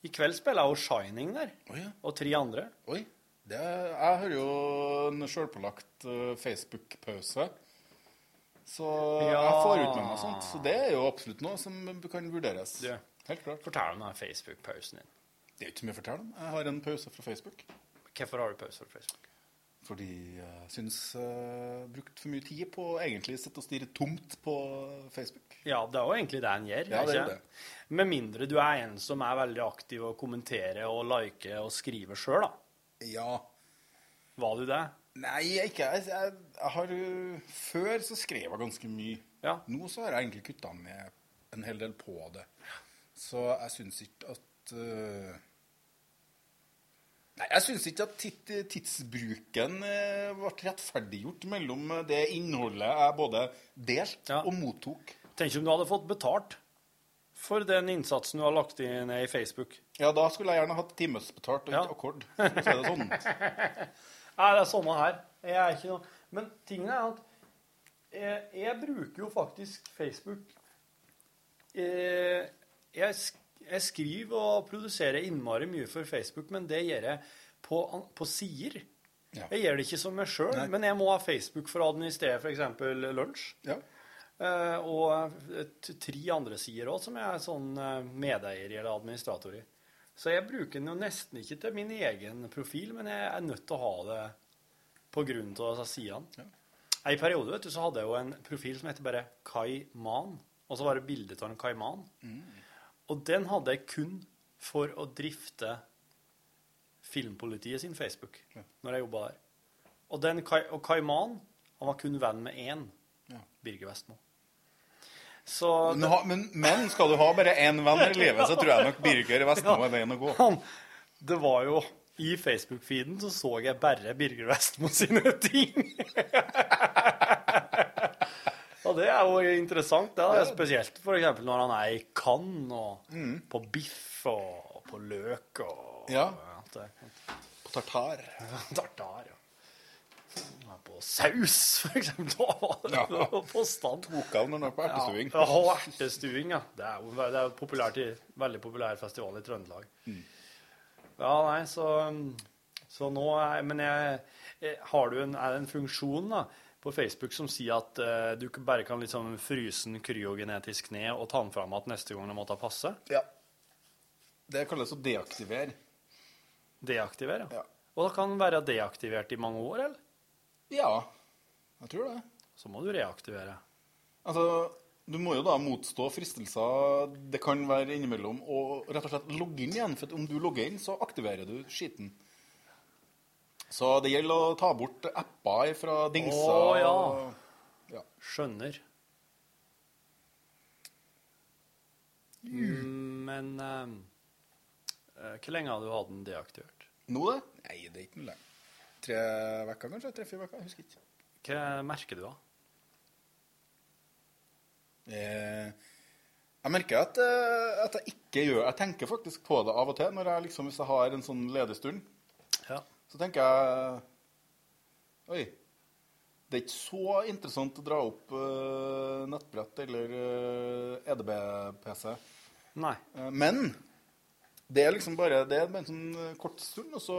I kveld spiller jeg jo Shining der. Oi, ja. Og tre andre. Oi. Det, jeg har jo en sjølpålagt uh, Facebook-pause. Så Ja. jeg får ut med meg sånt. Så det er jo absolutt noe som kan vurderes. Du, Helt klart. fortell om den Facebook-pausen din. Det er ikke så mye å fortelle om. Jeg har en pause fra Facebook. Hvorfor har du pause fra Facebook? Fordi jeg syns jeg brukt for mye tid på egentlig sitte og stirre tomt på Facebook. Ja, det er jo egentlig det en gjør. Ja, det er det. Med mindre du er en som er veldig aktiv og kommenterer og liker og skriver sjøl, da. Ja. Var du det? Nei, jeg ikke. Jeg, jeg, har Før så skrev jeg ganske mye. Ja. Nå så har jeg egentlig kutta ned en hel del på det. Så jeg syns ikke at uh, Nei, jeg syns ikke at tit, tidsbruken uh, ble rettferdiggjort mellom det innholdet jeg både delte og mottok. Tenk om du hadde fått betalt for den innsatsen du har lagt inn i Facebook. Ja, da skulle jeg gjerne hatt timesbetalt og Ja. ikke akkord. Så er det sånn. Nei, det er sånne her. Jeg er ikke noe Men tingen er at jeg, jeg bruker jo faktisk Facebook eh, jeg, jeg skriver og produserer innmari mye for Facebook, men det gjør jeg på, på sider. Ja. Jeg gjør det ikke som meg sjøl, men jeg må ha Facebook for å administrere f.eks. lunsj. Ja. Eh, og eh, tre andre sider òg, som jeg er sånn eh, medeier eller administrator i. Så jeg bruker den jo nesten ikke til min egen profil, men jeg er nødt til å ha det på grunn av disse sidene. En periode vet du, så hadde jeg jo en profil som heter bare Kai Man, og så var det bilde av en Kai Man. Mm. Og den hadde jeg kun for å drifte Filmpolitiet sin Facebook, når jeg jobba der. Og, den, Kai- og Kaiman, han var kun venn med én, Birger Vestmo. Så Men, ha- men, men skal du ha bare én venn i livet, så tror jeg nok Birger Vestmo er veien å gå. Han, det var jo I Facebook-feeden så så jeg bare Birger Vestmo sine ting. og det er jo interessant, det. er Spesielt eksempel når han er i Cannes, og på biff og på løk og Ja. det- På tartar. Tartar, ja. På saus, det Ja. på stand. Tok av du er på ertestuing. Ja, ja, ertestuing, ja. Det er jo det er populært i, veldig populær festival i Trøndelag. Ja, nei, så, så nå er Men jeg, har du en, er det en funksjon da, på Facebook som sier at uh, du bare kan liksom fryse den kryogenetisk ned og ta den fram igjen neste gang det måtte passe? Ja. Det kalles å deaktivere. Deaktivere? Ja. Og da kan den være deaktivert i mange år, eller? Ja, jeg tror det. Så må du reaktivere. Altså, du må jo da motstå fristelser det kan være innimellom, og rett og slett logge inn igjen. For om du logger inn, så aktiverer du skiten. Så det gjelder å ta bort apper fra dingser. Å, ja. og- ja. Skjønner. Mm, Men eh, hvor lenge har du hatt den deaktivert? Nå, det? Nei, det er ikke noe lenge. Tre uker, kanskje? Tre-fire uker? Husker ikke. Hva merker du da? Eh, jeg merker at, eh, at jeg ikke gjør Jeg tenker faktisk på det av og til når jeg liksom, hvis jeg har en sånn ledig stund. Ja. Så tenker jeg Oi. Det er ikke så interessant å dra opp uh, nettbrett eller uh, EDB-PC. Nei. Uh, men det er liksom bare det er bare en sånn kort stund, og så,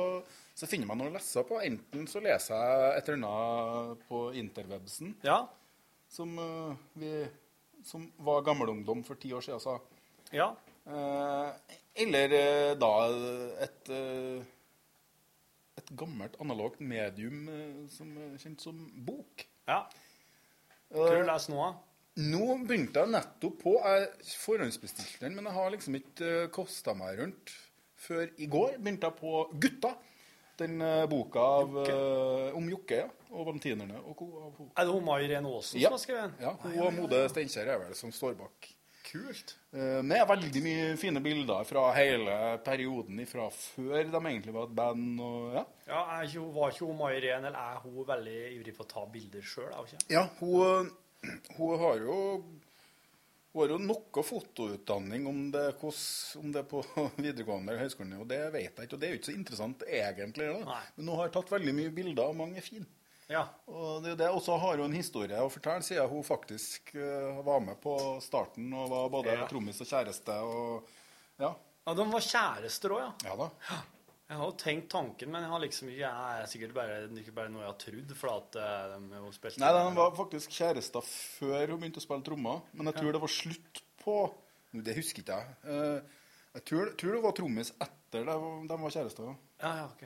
så finner man noe å lese på. Enten så leser jeg et eller annet på interwebsen, Ja. som, eh, vi, som var gammelungdom for ti år siden sa. Ja. Eh, eller eh, da et, et gammelt analogt medium som er kjent som bok. Ja. Hva har du lest nå, da? Nå begynte jeg nettopp på. Jeg forhåndsbestilte den, men jeg har liksom ikke kosta meg rundt. Før i går begynte jeg på Gutta. Den eh, boka av, eh, om Jokke ja, og valentinerne. Og, ko- Er det hun Mai Irene Aasen ja, som har skrevet den? ja, hun og Mode Steinkjer er vel som står bak. Kult. Eh, Med veldig mye fine bilder fra hele perioden fra før de egentlig var et band. og ja. Ja, er ikke, Var ikke hun Mai Irene, eller er hun veldig ivrig på å ta bilder sjøl? Ja, hun, hun har jo har jo noe fotoutdanning om det, hos- om det på videregående eller høyskolen, og det vet jeg ikke. Og det er jo ikke så interessant egentlig. Da. Men hun har tatt veldig mye bilder, og mange er fine. Ja. Og det, det, og så har hun en historie å fortelle, siden hun faktisk uh, var med på starten og var både Ja. trommis og kjæreste. og ja. Ja, De var kjærester òg, ja. Ja da. Jeg har jo tenkt tanken, men jeg har liksom ikke, jeg er sikkert bare, ikke bare noe jeg har trodd. For at eh, de jo spilte Nei, de var faktisk kjærester før hun begynte å spille trommer. Men jeg tror det var slutt på Det husker ikke jeg. Eh, Jeg tror, tror det var trommis etter de, de var kjærester. Ja, ja, ok.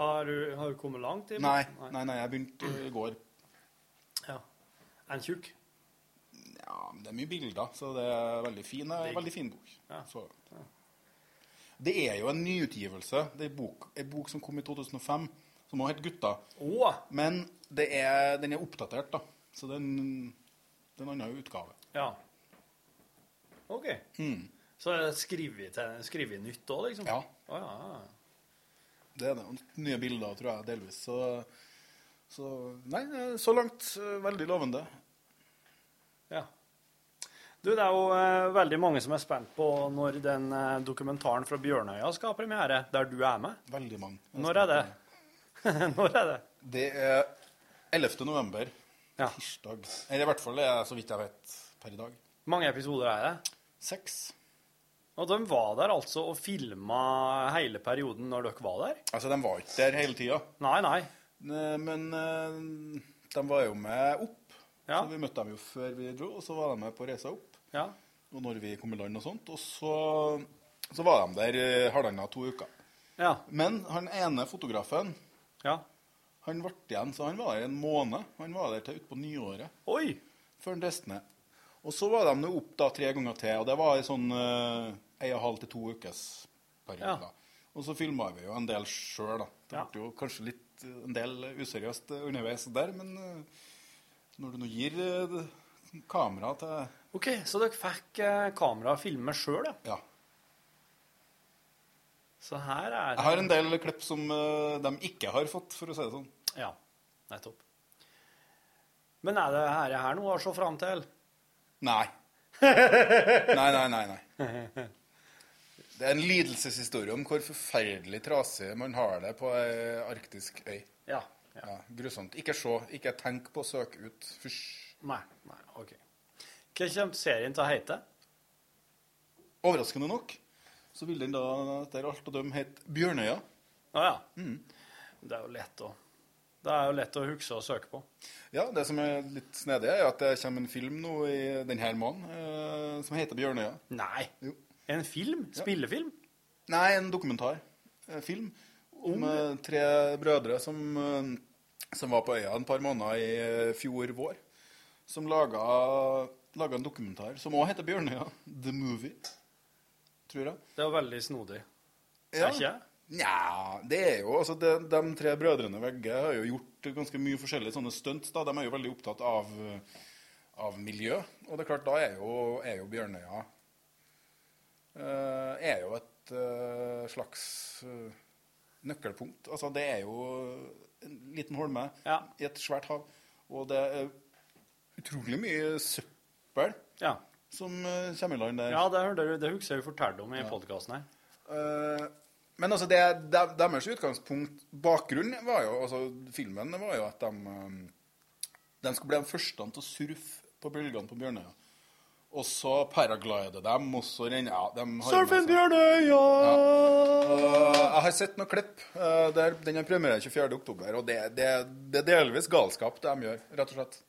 Har du, har du kommet langt? i Nei, nei, nei, jeg begynte i går. Ja. Er den tjukk? Ja, men det er mye bilder, så det er veldig fin, eh, veldig fin bok. Ja. Så. Det er jo en nyutgivelse. Det er en bok, en bok som kom i 2005, som også het Gutta. Men det er, den er oppdatert, da. Så det er en, det er en annen utgave. Ja. OK. Mm. Så skriver vi nytt òg, liksom? Ja. Oh, ja. Det er det. Nye bilder, tror jeg, delvis. Så, så Nei, så langt eh, veldig lovende. Ja. Du, det er jo eh, veldig mange som er spent på når den eh, dokumentaren fra Bjørnøya skal ha premiere, der du er med. Veldig mange. Når er det? når er det? Det er 11. november. Ja. Tirsdag. Eller i hvert fall det er så vidt jeg vet per i dag. mange episoder er det? Seks. Og de var der altså og filma hele perioden når dere var der? Altså, de var ikke der hele tida. Nei, nei. Men eh, de var jo med opp. Ja. Så vi møtte dem jo før vi dro, og så var de med på reisa opp. Ja. Og når vi kom i land og sånt. Og så, så var de der eh, halvannen to uker. Ja. Men han ene fotografen Ja. han ble igjen, så han var der en måned. Han var der til utpå nyåret. Oi! Før han reiste ned. Og så var de opp da tre ganger til, og det var i sånn eh, en og en halv til to ukes periode. Ja. Og så filma vi jo en del sjøl, da. Det ble jo kanskje litt eh, en del useriøst underveis der, men uh, når du nå gir uh, kamera til OK, så dere fikk eh, kamera og filme sjøl, ja? Ja. Så her er det Jeg har en del klipp som eh, de ikke har fått, for å si det sånn. Ja, nettopp. Men er det her, her noe å se fram til? Nei. Nei, nei, nei. nei. Det er en lidelseshistorie om hvor forferdelig trasig man har det på ei arktisk øy. Ja, ja. Grusomt. Ikke se, ikke tenk på å søke ut. Fysj. Nei, nei, OK. Hva kommer serien til å hete? Overraskende nok så vil den da etter alt å dømme hete Bjørnøya. Å ja. Det er jo lett å Det er jo lett å huske og søke på. Ja, det som er litt snedig, er at det kommer en film nå i denne måneden eh, som heter Bjørnøya. Nei. En film? Spillefilm? Nei, en dokumentar. Eh, film. Om eh, tre brødre som, eh, som var på øya en par måneder i eh, fjor vår. Som laga, laga en dokumentar som òg heter Bjørnøya. The Movie. Tror jeg. Det er veldig snodig. Ja. Er ikke det? Nja, det er jo altså de, de tre brødrene Vegge har jo gjort ganske mye forskjellige sånne stunts. De er jo veldig opptatt av, av miljø. Og det er klart, da er jo, er jo Bjørnøya uh, er jo et uh, slags uh, nøkkelpunkt. Altså, det er jo en liten holme i et svært hav. Og det er utrolig mye søppel som uh, kommer i land der. Ja, det, det, du- det husker jeg du fortalte om i podkasten her. Uh, men altså, det, det, deres utgangspunkt, Bakgrunnen var jo altså, Filmen var jo at de, um, de skulle bli de første til å surfe på bølgene på Bjørnøya. Og så paraglider de, og så renner ja, de har Surfen Bjørnøya! Og jeg har sett noen klipp. Uh, der, den har premiere 24. oktober, og det, det, det er delvis galskap, det de gjør, rett og slett.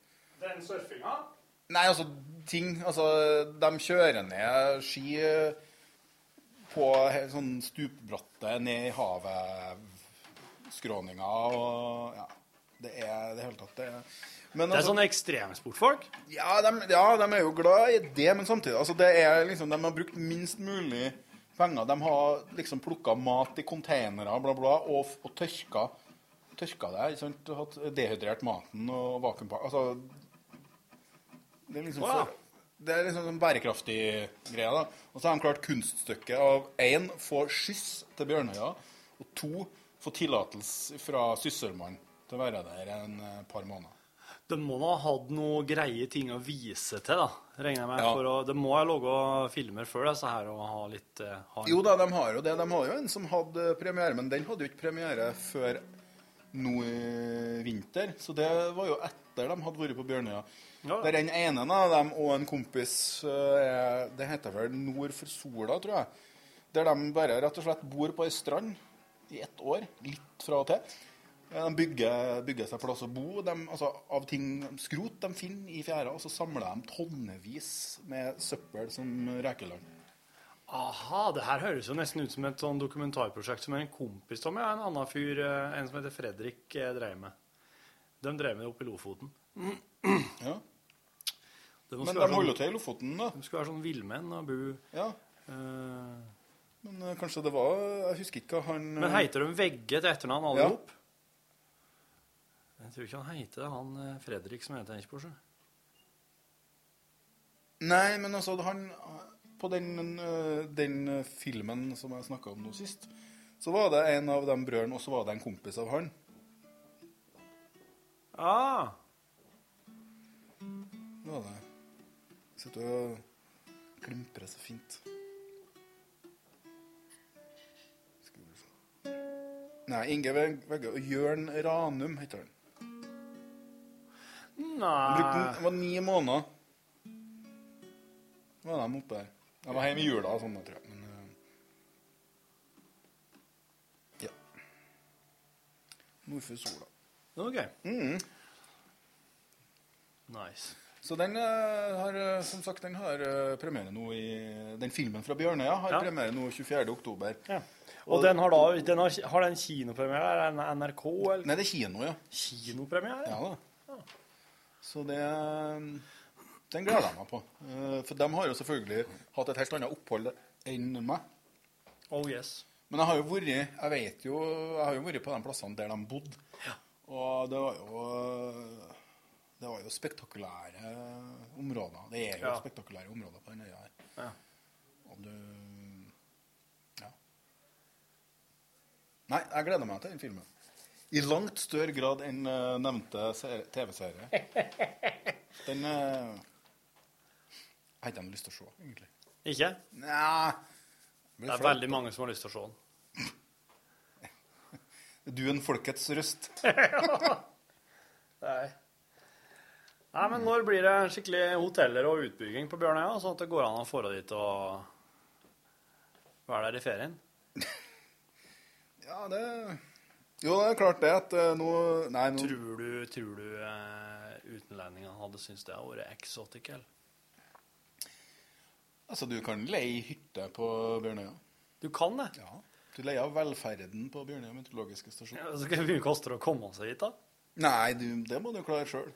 Den surfinga? Nei, altså, ting Altså, de kjører ned ski på sånn stupbratte ned i havet, skråninger og Ja. Det er det hele tatt det er, men Det er altså- sånne ekstremsportfolk? ja de, ja, de er jo glad i det, men samtidig altså det er liksom, De har brukt minst mulig penger. De har liksom plukka mat i containere bla, bla, og, og tørka, tørka det. Hatt dehydrert maten og vakuumpakka altså, Det er liksom for, det er liksom sånn bærekraftig greie. da. Og så har de klart kunststykket av én få skyss til Bjørnøya, og to få tillatelse fra Sysselmannen til å være der en eh, par måneder. De må ha hatt noen greie ting å vise til, da, regner jeg med. Ja. For å, de må ha laga filmer før disse her og ha litt eh, ha Jo da, de har jo det. De har jo en som hadde premiere, men den hadde jo ikke premiere før nå i vinter. Så det var jo etter de hadde vært på Bjørnøya. Ja. Der den ene av dem og en kompis eh, Det heter vel Nord for sola, tror jeg. Der de bare rett og slett bor på ei strand i ett år, litt fra og til. De bygger, bygger seg plass å bo de, altså, av ting, skrot de finner i fjæra, og så samler de tonnevis med søppel som rekeland. Aha, det her høres jo nesten ut som et sånn dokumentarprosjekt som en kompis av meg, en annen fyr, eh, en som heter Fredrik, eh, drev med. De drev med det oppe i Lofoten. Ja. Men de holder til i Lofoten, da. De skulle være sånn villmenn og bo Ja. eh, Men eh, kanskje det var Jeg husker ikke hva han Men heter de Vegge til etternavn, alle Ja. opp? Jeg tror ikke han heter det, han eh, Fredrik som jeg tenker på. sjø. Nei, men altså han På den, eh, den eh, filmen som jeg snakka om nå sist, så var det en av de brødrene, og så var det en kompis av han. Ah, Det var det. Sitter og klimprer så fint. Nei, Inge Vegge og Jørn Ranum heter han. Nei brukte, det var ni måneder. Var de oppe der. Jeg var hjemme i jula og sånn, tror jeg. Men uh, ja. Nord for sola. Ok. Mm. Nice. Så den uh, har, eh, som sagt, den har uh, premiere nå i Den filmen fra Bjørnøya har Ja. premiere nå 24. oktober. Og den har da den har, har den kinopremiere? Er det NRK, eller? Nei, det er kino, ja. Kinopremiere? Ja da. Så det Den gleder jeg meg på. For de har jo selvfølgelig hatt et helt annet opphold enn meg. Oh yes. Men jeg har jo vært Jeg vet jo Jeg har jo vært på de plassene der de bodde. Og det var jo Det var jo spektakulære områder. Det er jo Ja. spektakulære områder på den øya her. Ja. Og du Ja. Nei, jeg gleder meg til den filmen. I langt større grad enn eh, nevnte ser- TV-serie. Den uh, Jeg har ikke lyst til å se, egentlig. Ikke? Nei. Det er veldig mange som har lyst til å se den. Du er en folkets røst. Nei. Nei, men når blir det skikkelig hoteller og utbygging på Bjørnøya, sånn at det går an å få dit og være der i ferien? Ja, det Jo, det er klart det at eh, nå Nei, nå Tror du, tror du uh, utenlendingene hadde syntes det hadde vært exotic. Altså, du kan leie hytte på Bjørnøya. Du kan det? Ja. Du leier velferden på Bjørnøya meteorologiske stasjon. Ja, så Hvor mye koster det å komme seg hit, da? Nei, du, det må du klare sjøl.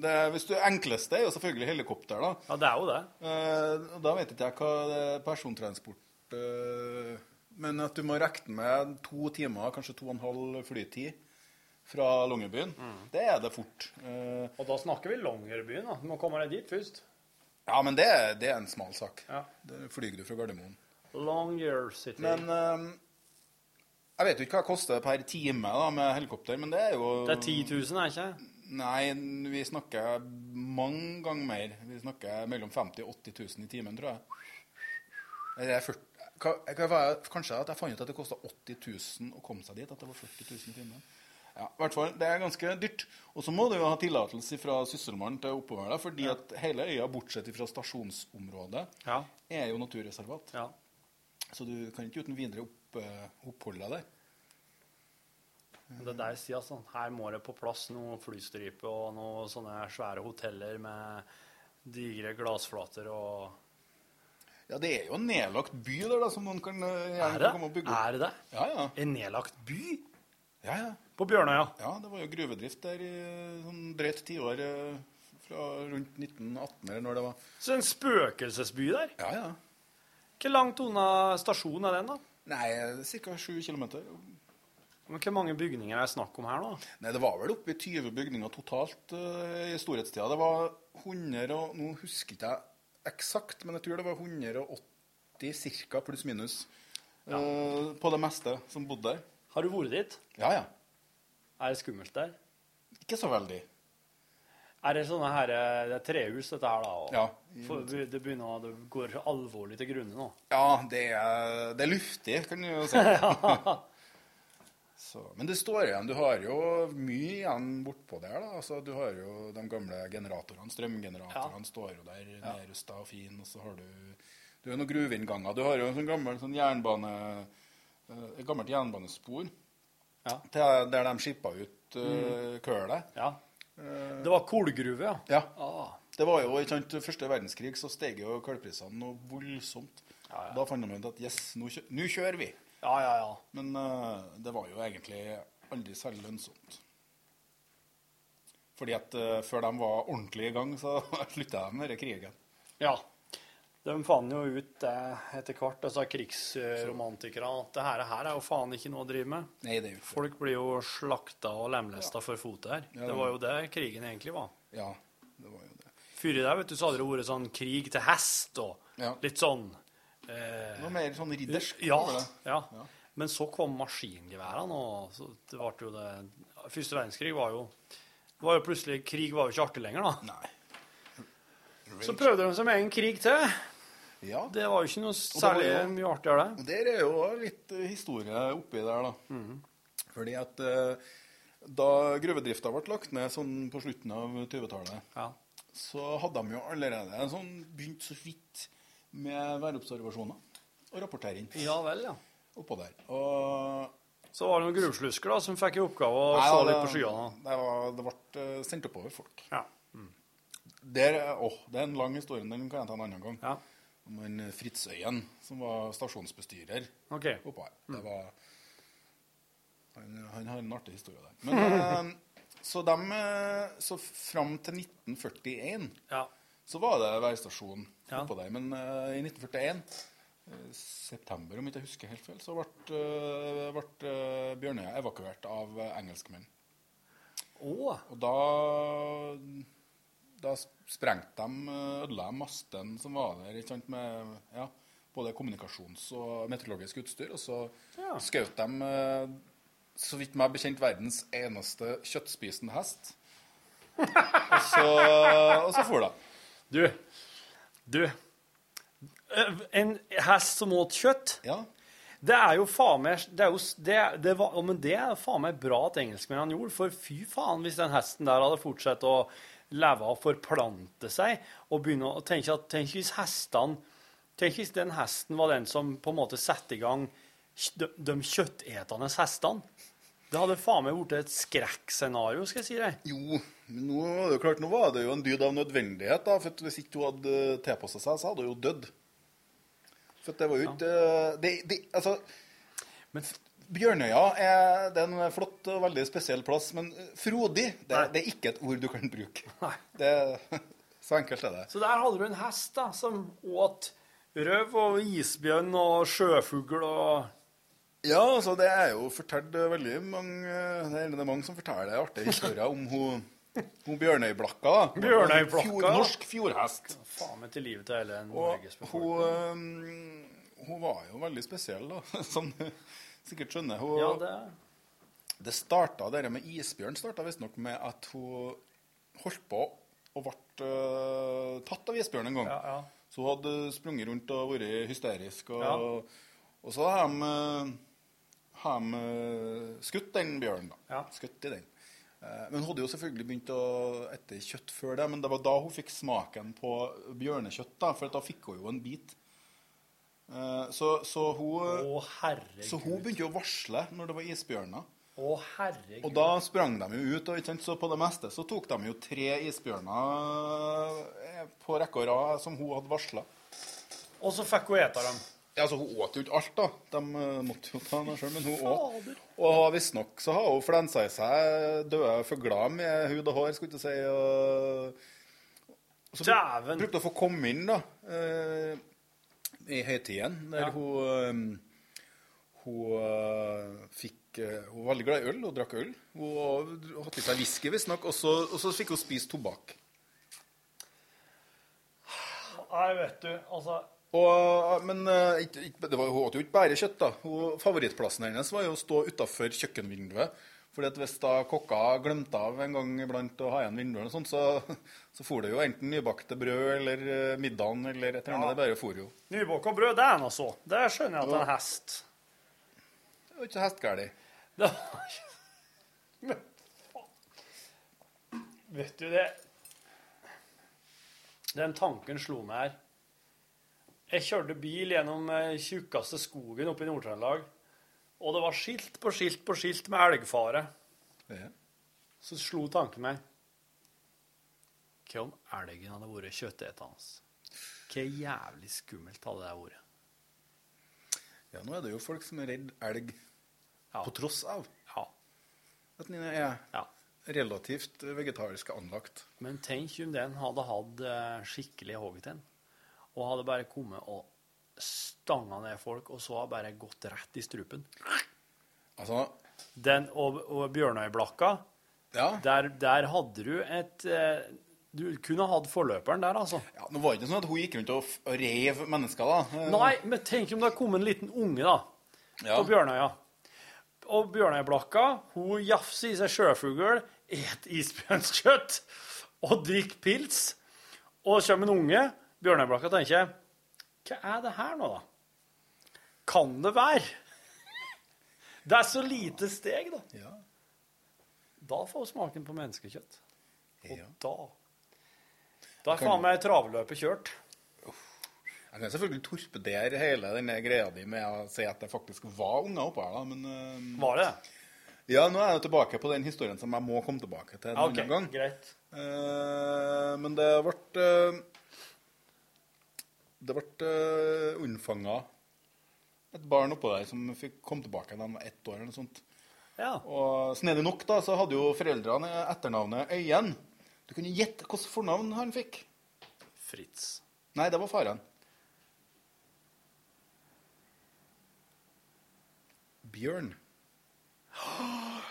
Det, hvis du, enkleste er jo selvfølgelig helikopter, da. Ja, det er jo det. Eh, da vet ikke jeg hva det er persontransport eh, Men at du må regne med to timer, kanskje to og en halv flytid fra Longyearbyen, det er det fort. Eh, Og da snakker vi Longyearbyen, da. Du må komme deg dit først. ja, men det, det er en smal sak. Ja. Det flyr du fra Gardermoen. Longyear City. Men eh, jeg vet jo ikke hva det koster per time da, med helikopter, men det er jo Det er 10 000, er ikke det? Nei, vi snakker mange ganger mer. Vi snakker mellom 50 og 80 000 i timen, tror jeg. Eller er 40, hva, hva kanskje at jeg fant ut at det kosta 80 000 å komme seg dit? At det var 40 000 i timen. Ja, i hvert fall, Det er ganske dyrt. Og så må du jo ha tillatelse fra Sysselmannen til å der, fordi at hele øya, bortsett fra stasjonsområdet, Ja. er jo naturreservat. Ja. Så du kan ikke uten videre opp, eh, oppholde der. Det er der sier altså, her må det på plass noe flystripe og noen sånne svære hoteller med digre glassflater og Ja, det er jo en nedlagt by der da, som noen kan eh, gjerne Er komme og bygge opp. Er det det? Ja, ja. En nedlagt by? Ja, ja. På Bjørnøya? Ja, det var jo gruvedrift der i sånn drøyt tiår eh, fra rundt 1918 eller når det var. Så en spøkelsesby der? Ja, ja. Hvor langt unna stasjonen er den, da? Nei, ca. 7 km. Men Hvor mange bygninger er det snakk om her nå? Nei, det var vel oppi 20 bygninger totalt uh, i storhetstida. Det var 100 og Nå husker ikke jeg eksakt, men jeg tror det var 180 ca. pluss minus eh, på det meste som bodde der. Har du vært dit? Ja, ja. Er det skummelt der? Ikke så veldig. Er det sånne her, eh, det er trehus, dette her, da? og- Ja. For det begynner, det går alvorlig til grunne nå. Ja, det er, det er luftig, kan du jo si. Så, men det står igjen. Du har jo mye igjen bortpå der. da. Altså, du har jo de gamle generatorene. Strømgeneratorene står jo der nedrusta og fin. Og så har du du har noen gruveinnganger. Du har jo en sånn gammel sånn jernbane, eh, et gammelt jernbanespor til, der de skippa ut uh, kølet. Ja. Det var kullgruve, ja. Ja. Ah. Det var jo, ikke sant, Første verdenskrig så steg jo kullprisene noe voldsomt. Da fant de ut at yes, nå kjø- nå kjører vi. Ja, ja, ja. Men uh, det var jo egentlig aldri særlig lønnsomt. Fordi at uh, før de var ordentlig i gang, så slutta de med krigen. Ja. De fant jo ut det etter hvert, disse krigsromantikerne, at det her, her er jo faen ikke noe å drive med. Nei, det er jo ikke Folk blir jo slakta og lemlesta for fotet her. Ja, det var jo det krigen egentlig var. Ja, det var jo det. Før i det vet du, så hadde det vært sånn krig til hest og litt sånn eh, Noe mer sånn riddersk. Ja, ja. ja. Men så kom maskingeværene, og så det ble jo det Første verdenskrig var jo, var jo plutselig Krig var jo ikke artig lenger, da. Så prøvde de seg med en krig til. Ja. Det var jo ikke noe særlig jo- mye artigere, det. Der er jo litt eh, historie oppi der, da. Fordi at eh, da gruvedrifta ble lagt ned sånn på slutten av 20-tallet, så hadde de jo allerede sånn begynt så vidt med værobservasjoner og rapportering. Ja vel, ja. Oppå der. Og Så var det noen gruvslusker da, som fikk i oppgave å Nei, se litt på skyene. Det, var, det ble eh, sendt oppover folk. Ja. Der, å, det er en lang historie, den kan jeg ta en annen gang. Om han Fritz Øyen, som var stasjonsbestyrer okay. oppå her. Det var, han, han har en artig historie der. Men, eh, så, dem, eh, så fram til 1941 så var det værstasjon Ja. oppå der. Men eh, i 1941, eh, september om ikke jeg husker helt feil, så ble, ble eh, Bjørnøya evakuert av engelskmenn. Oh. Og da, da sprengte de, eh, ødela de masten som var der, sant, med ja, både kommunikasjons- og meteorologisk utstyr. Og så Ja. skjøt de, eh, så vidt meg bekjent, verdens eneste kjøttspisende hest. og så, og så for de. Du, du. Eh, En hest som åt kjøtt? Ja. Det er jo faen meg det er jo, det, det var, Men det er faen meg bra at engelskmennene gjorde, for fy faen hvis den hesten der hadde fortsatt å leve og forplante seg og begynne å tenke at Tenk hvis hestene Tenk hvis den hesten var den som på en måte satte i gang de, de kjøttetende hestene. Det hadde faen meg blitt et skrekkscenario, skal jeg si deg. Jo, men nå, det jo klart, nå var det jo en dyd av nødvendighet. da, for Hvis ikke hun hadde tilpassa seg, så hadde hun jo dødd. For det var jo ikke det, det, Altså Bjørnøya er, det er en flott og veldig spesiell plass, men frodig det, det er ikke et ord du kan bruke. Det, så enkelt er det. Så der hadde du en hest da, som åt røv og isbjørn og sjøfugl og Ja, altså det er jo fortalt eh, veldig mange Det er det mange som forteller artige historier om hun, hun Bjørnøyblakka. da. Bjørnøyblakka, Fjord, norsk fjordhest. Faen meg til livet til hele Norges befolkning. hun, hun var jo veldig spesiell, da, du sikkert skjønner. Hun, Ja, det det starta, det med isbjørn starta visstnok med at hun holdt på og ble uh, tatt av isbjørn en gang. Så hun hadde sprunget rundt og vært hysterisk. Og, Ja. og så har de, øh, har de øh, skutt den bjørnen. da. Skutt i den. Eh, Men hun hadde jo selvfølgelig begynt å ete kjøtt før det, men det var da hun fikk smaken på bjørnekjøtt, da, for da fikk hun jo en bit. Eh, Så, så, hun, å, så hun begynte å varsle når det var isbjørner. Å, herregud. Og da sprang de jo ut, og så på det meste så tok de jo tre isbjørner eh, på rekke og rad som hun hadde varsla. Og så fikk hun ete dem. Ja, altså Hun åt jo ikke alt, da. De eh, måtte jo ta det sjøl, men hun åt. Og visstnok så har hun flensa i seg døde fugler med hud og hår, skulle jeg ikke si. Og, så bruk- brukte hun å få komme inn, da, eh, i høytiden, der Ja. hun eh, hun eh, fikk eh, Hun var veldig glad i øl og drakk øl. Hun hadde i seg whisky, visstnok, og, så- og så fikk hun spise tobakk. Nei, vet du, altså Og, men eh, ikke, ikke, det var, hun åt jo ikke bare kjøtt. da. Hun, favorittplassen hennes var jo å stå utafor kjøkkenvinduet. Fordi at Hvis da kokka glemte av en gang iblant å ha igjen vinduet, og sånt, så, så for det jo enten nybakte brød eller eh, middagen eller et eller annet. Ja. Det bare for jo. Nybakka brød, det er nå så. Det skjønner jeg at det er en hest. Det var ikke hestgæli. Det var ikke Men faen. Vet du det Den tanken slo meg her. Jeg kjørte bil gjennom eh, tjukkeste skogen oppe i Nord-Trøndelag, og det var skilt på skilt på skilt med elgfare. Så slo tanken meg Hva om elgen hadde vært kjøttetende? Hvor jævlig skummelt hadde det vært? Ja, nå er det jo folk som er redd elg på tross av ja. at den er relativt vegetarisk anlagt. Men tenk om den hadde hatt eh, skikkelig hoggtenn, og hadde bare kommet og stanga ned folk, og så hadde bare gått rett i strupen. Altså Den og, og Bjørnøyblakka, der, der hadde du et eh, Du kunne hatt forløperen der, altså. Ja, nå var det ikke sånn at hun gikk rundt og og rev mennesker, da. Eh, Nei, men tenk om det kom en liten unge, da, Ja. på Bjørnøya. Og Bjørnøyblakka, hun jafser i seg sjøfugl, et isbjørnskjøtt og drikker pils. Og så kommer en unge. Bjørnøyblakka tenker Hva er det her nå, da? Kan det være? Det er så lite steg, da. Da får hun smaken på menneskekjøtt. Og da Da er faen meg travløpet kjørt. Jeg kan selvfølgelig torpedere hele denne greia di med å si at det faktisk var unger oppå her, da, men uh, Var det? Ja, nå er jeg tilbake på den historien som jeg må komme tilbake til en Ja, ok, annen gang. greit. Uh, men det ble uh, Det ble uh, unnfanga et barn oppå der som fikk komme tilbake da han var ett år eller noe sånt. Ja. Og snedig nok da, så hadde jo foreldrene etternavnet Øyen. Du kunne gjette hvilket fornavn han fikk. Fritz. Nei, det var faren. Bjørn.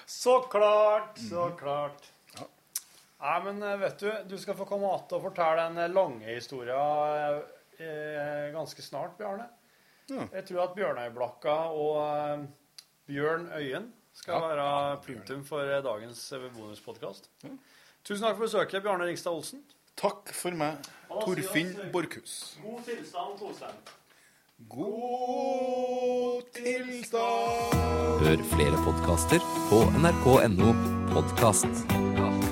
Så klart, så klart. Nei, men eh, vet du, du skal få komme tilbake og fortelle den eh, lange historien eh, ganske snart, Bjarne. Jeg tror at Bjørnøyblakka og Bjørn Øyen skal Ja. være punktum for dagens bonuspodkast. Tusen takk for besøket, Bjarne Ringstad Olsen. Takk for meg, Torfinn vi Borchhus. God tilstand, Tostein. God tilstand. Hør flere podkaster på nrk.no podkast.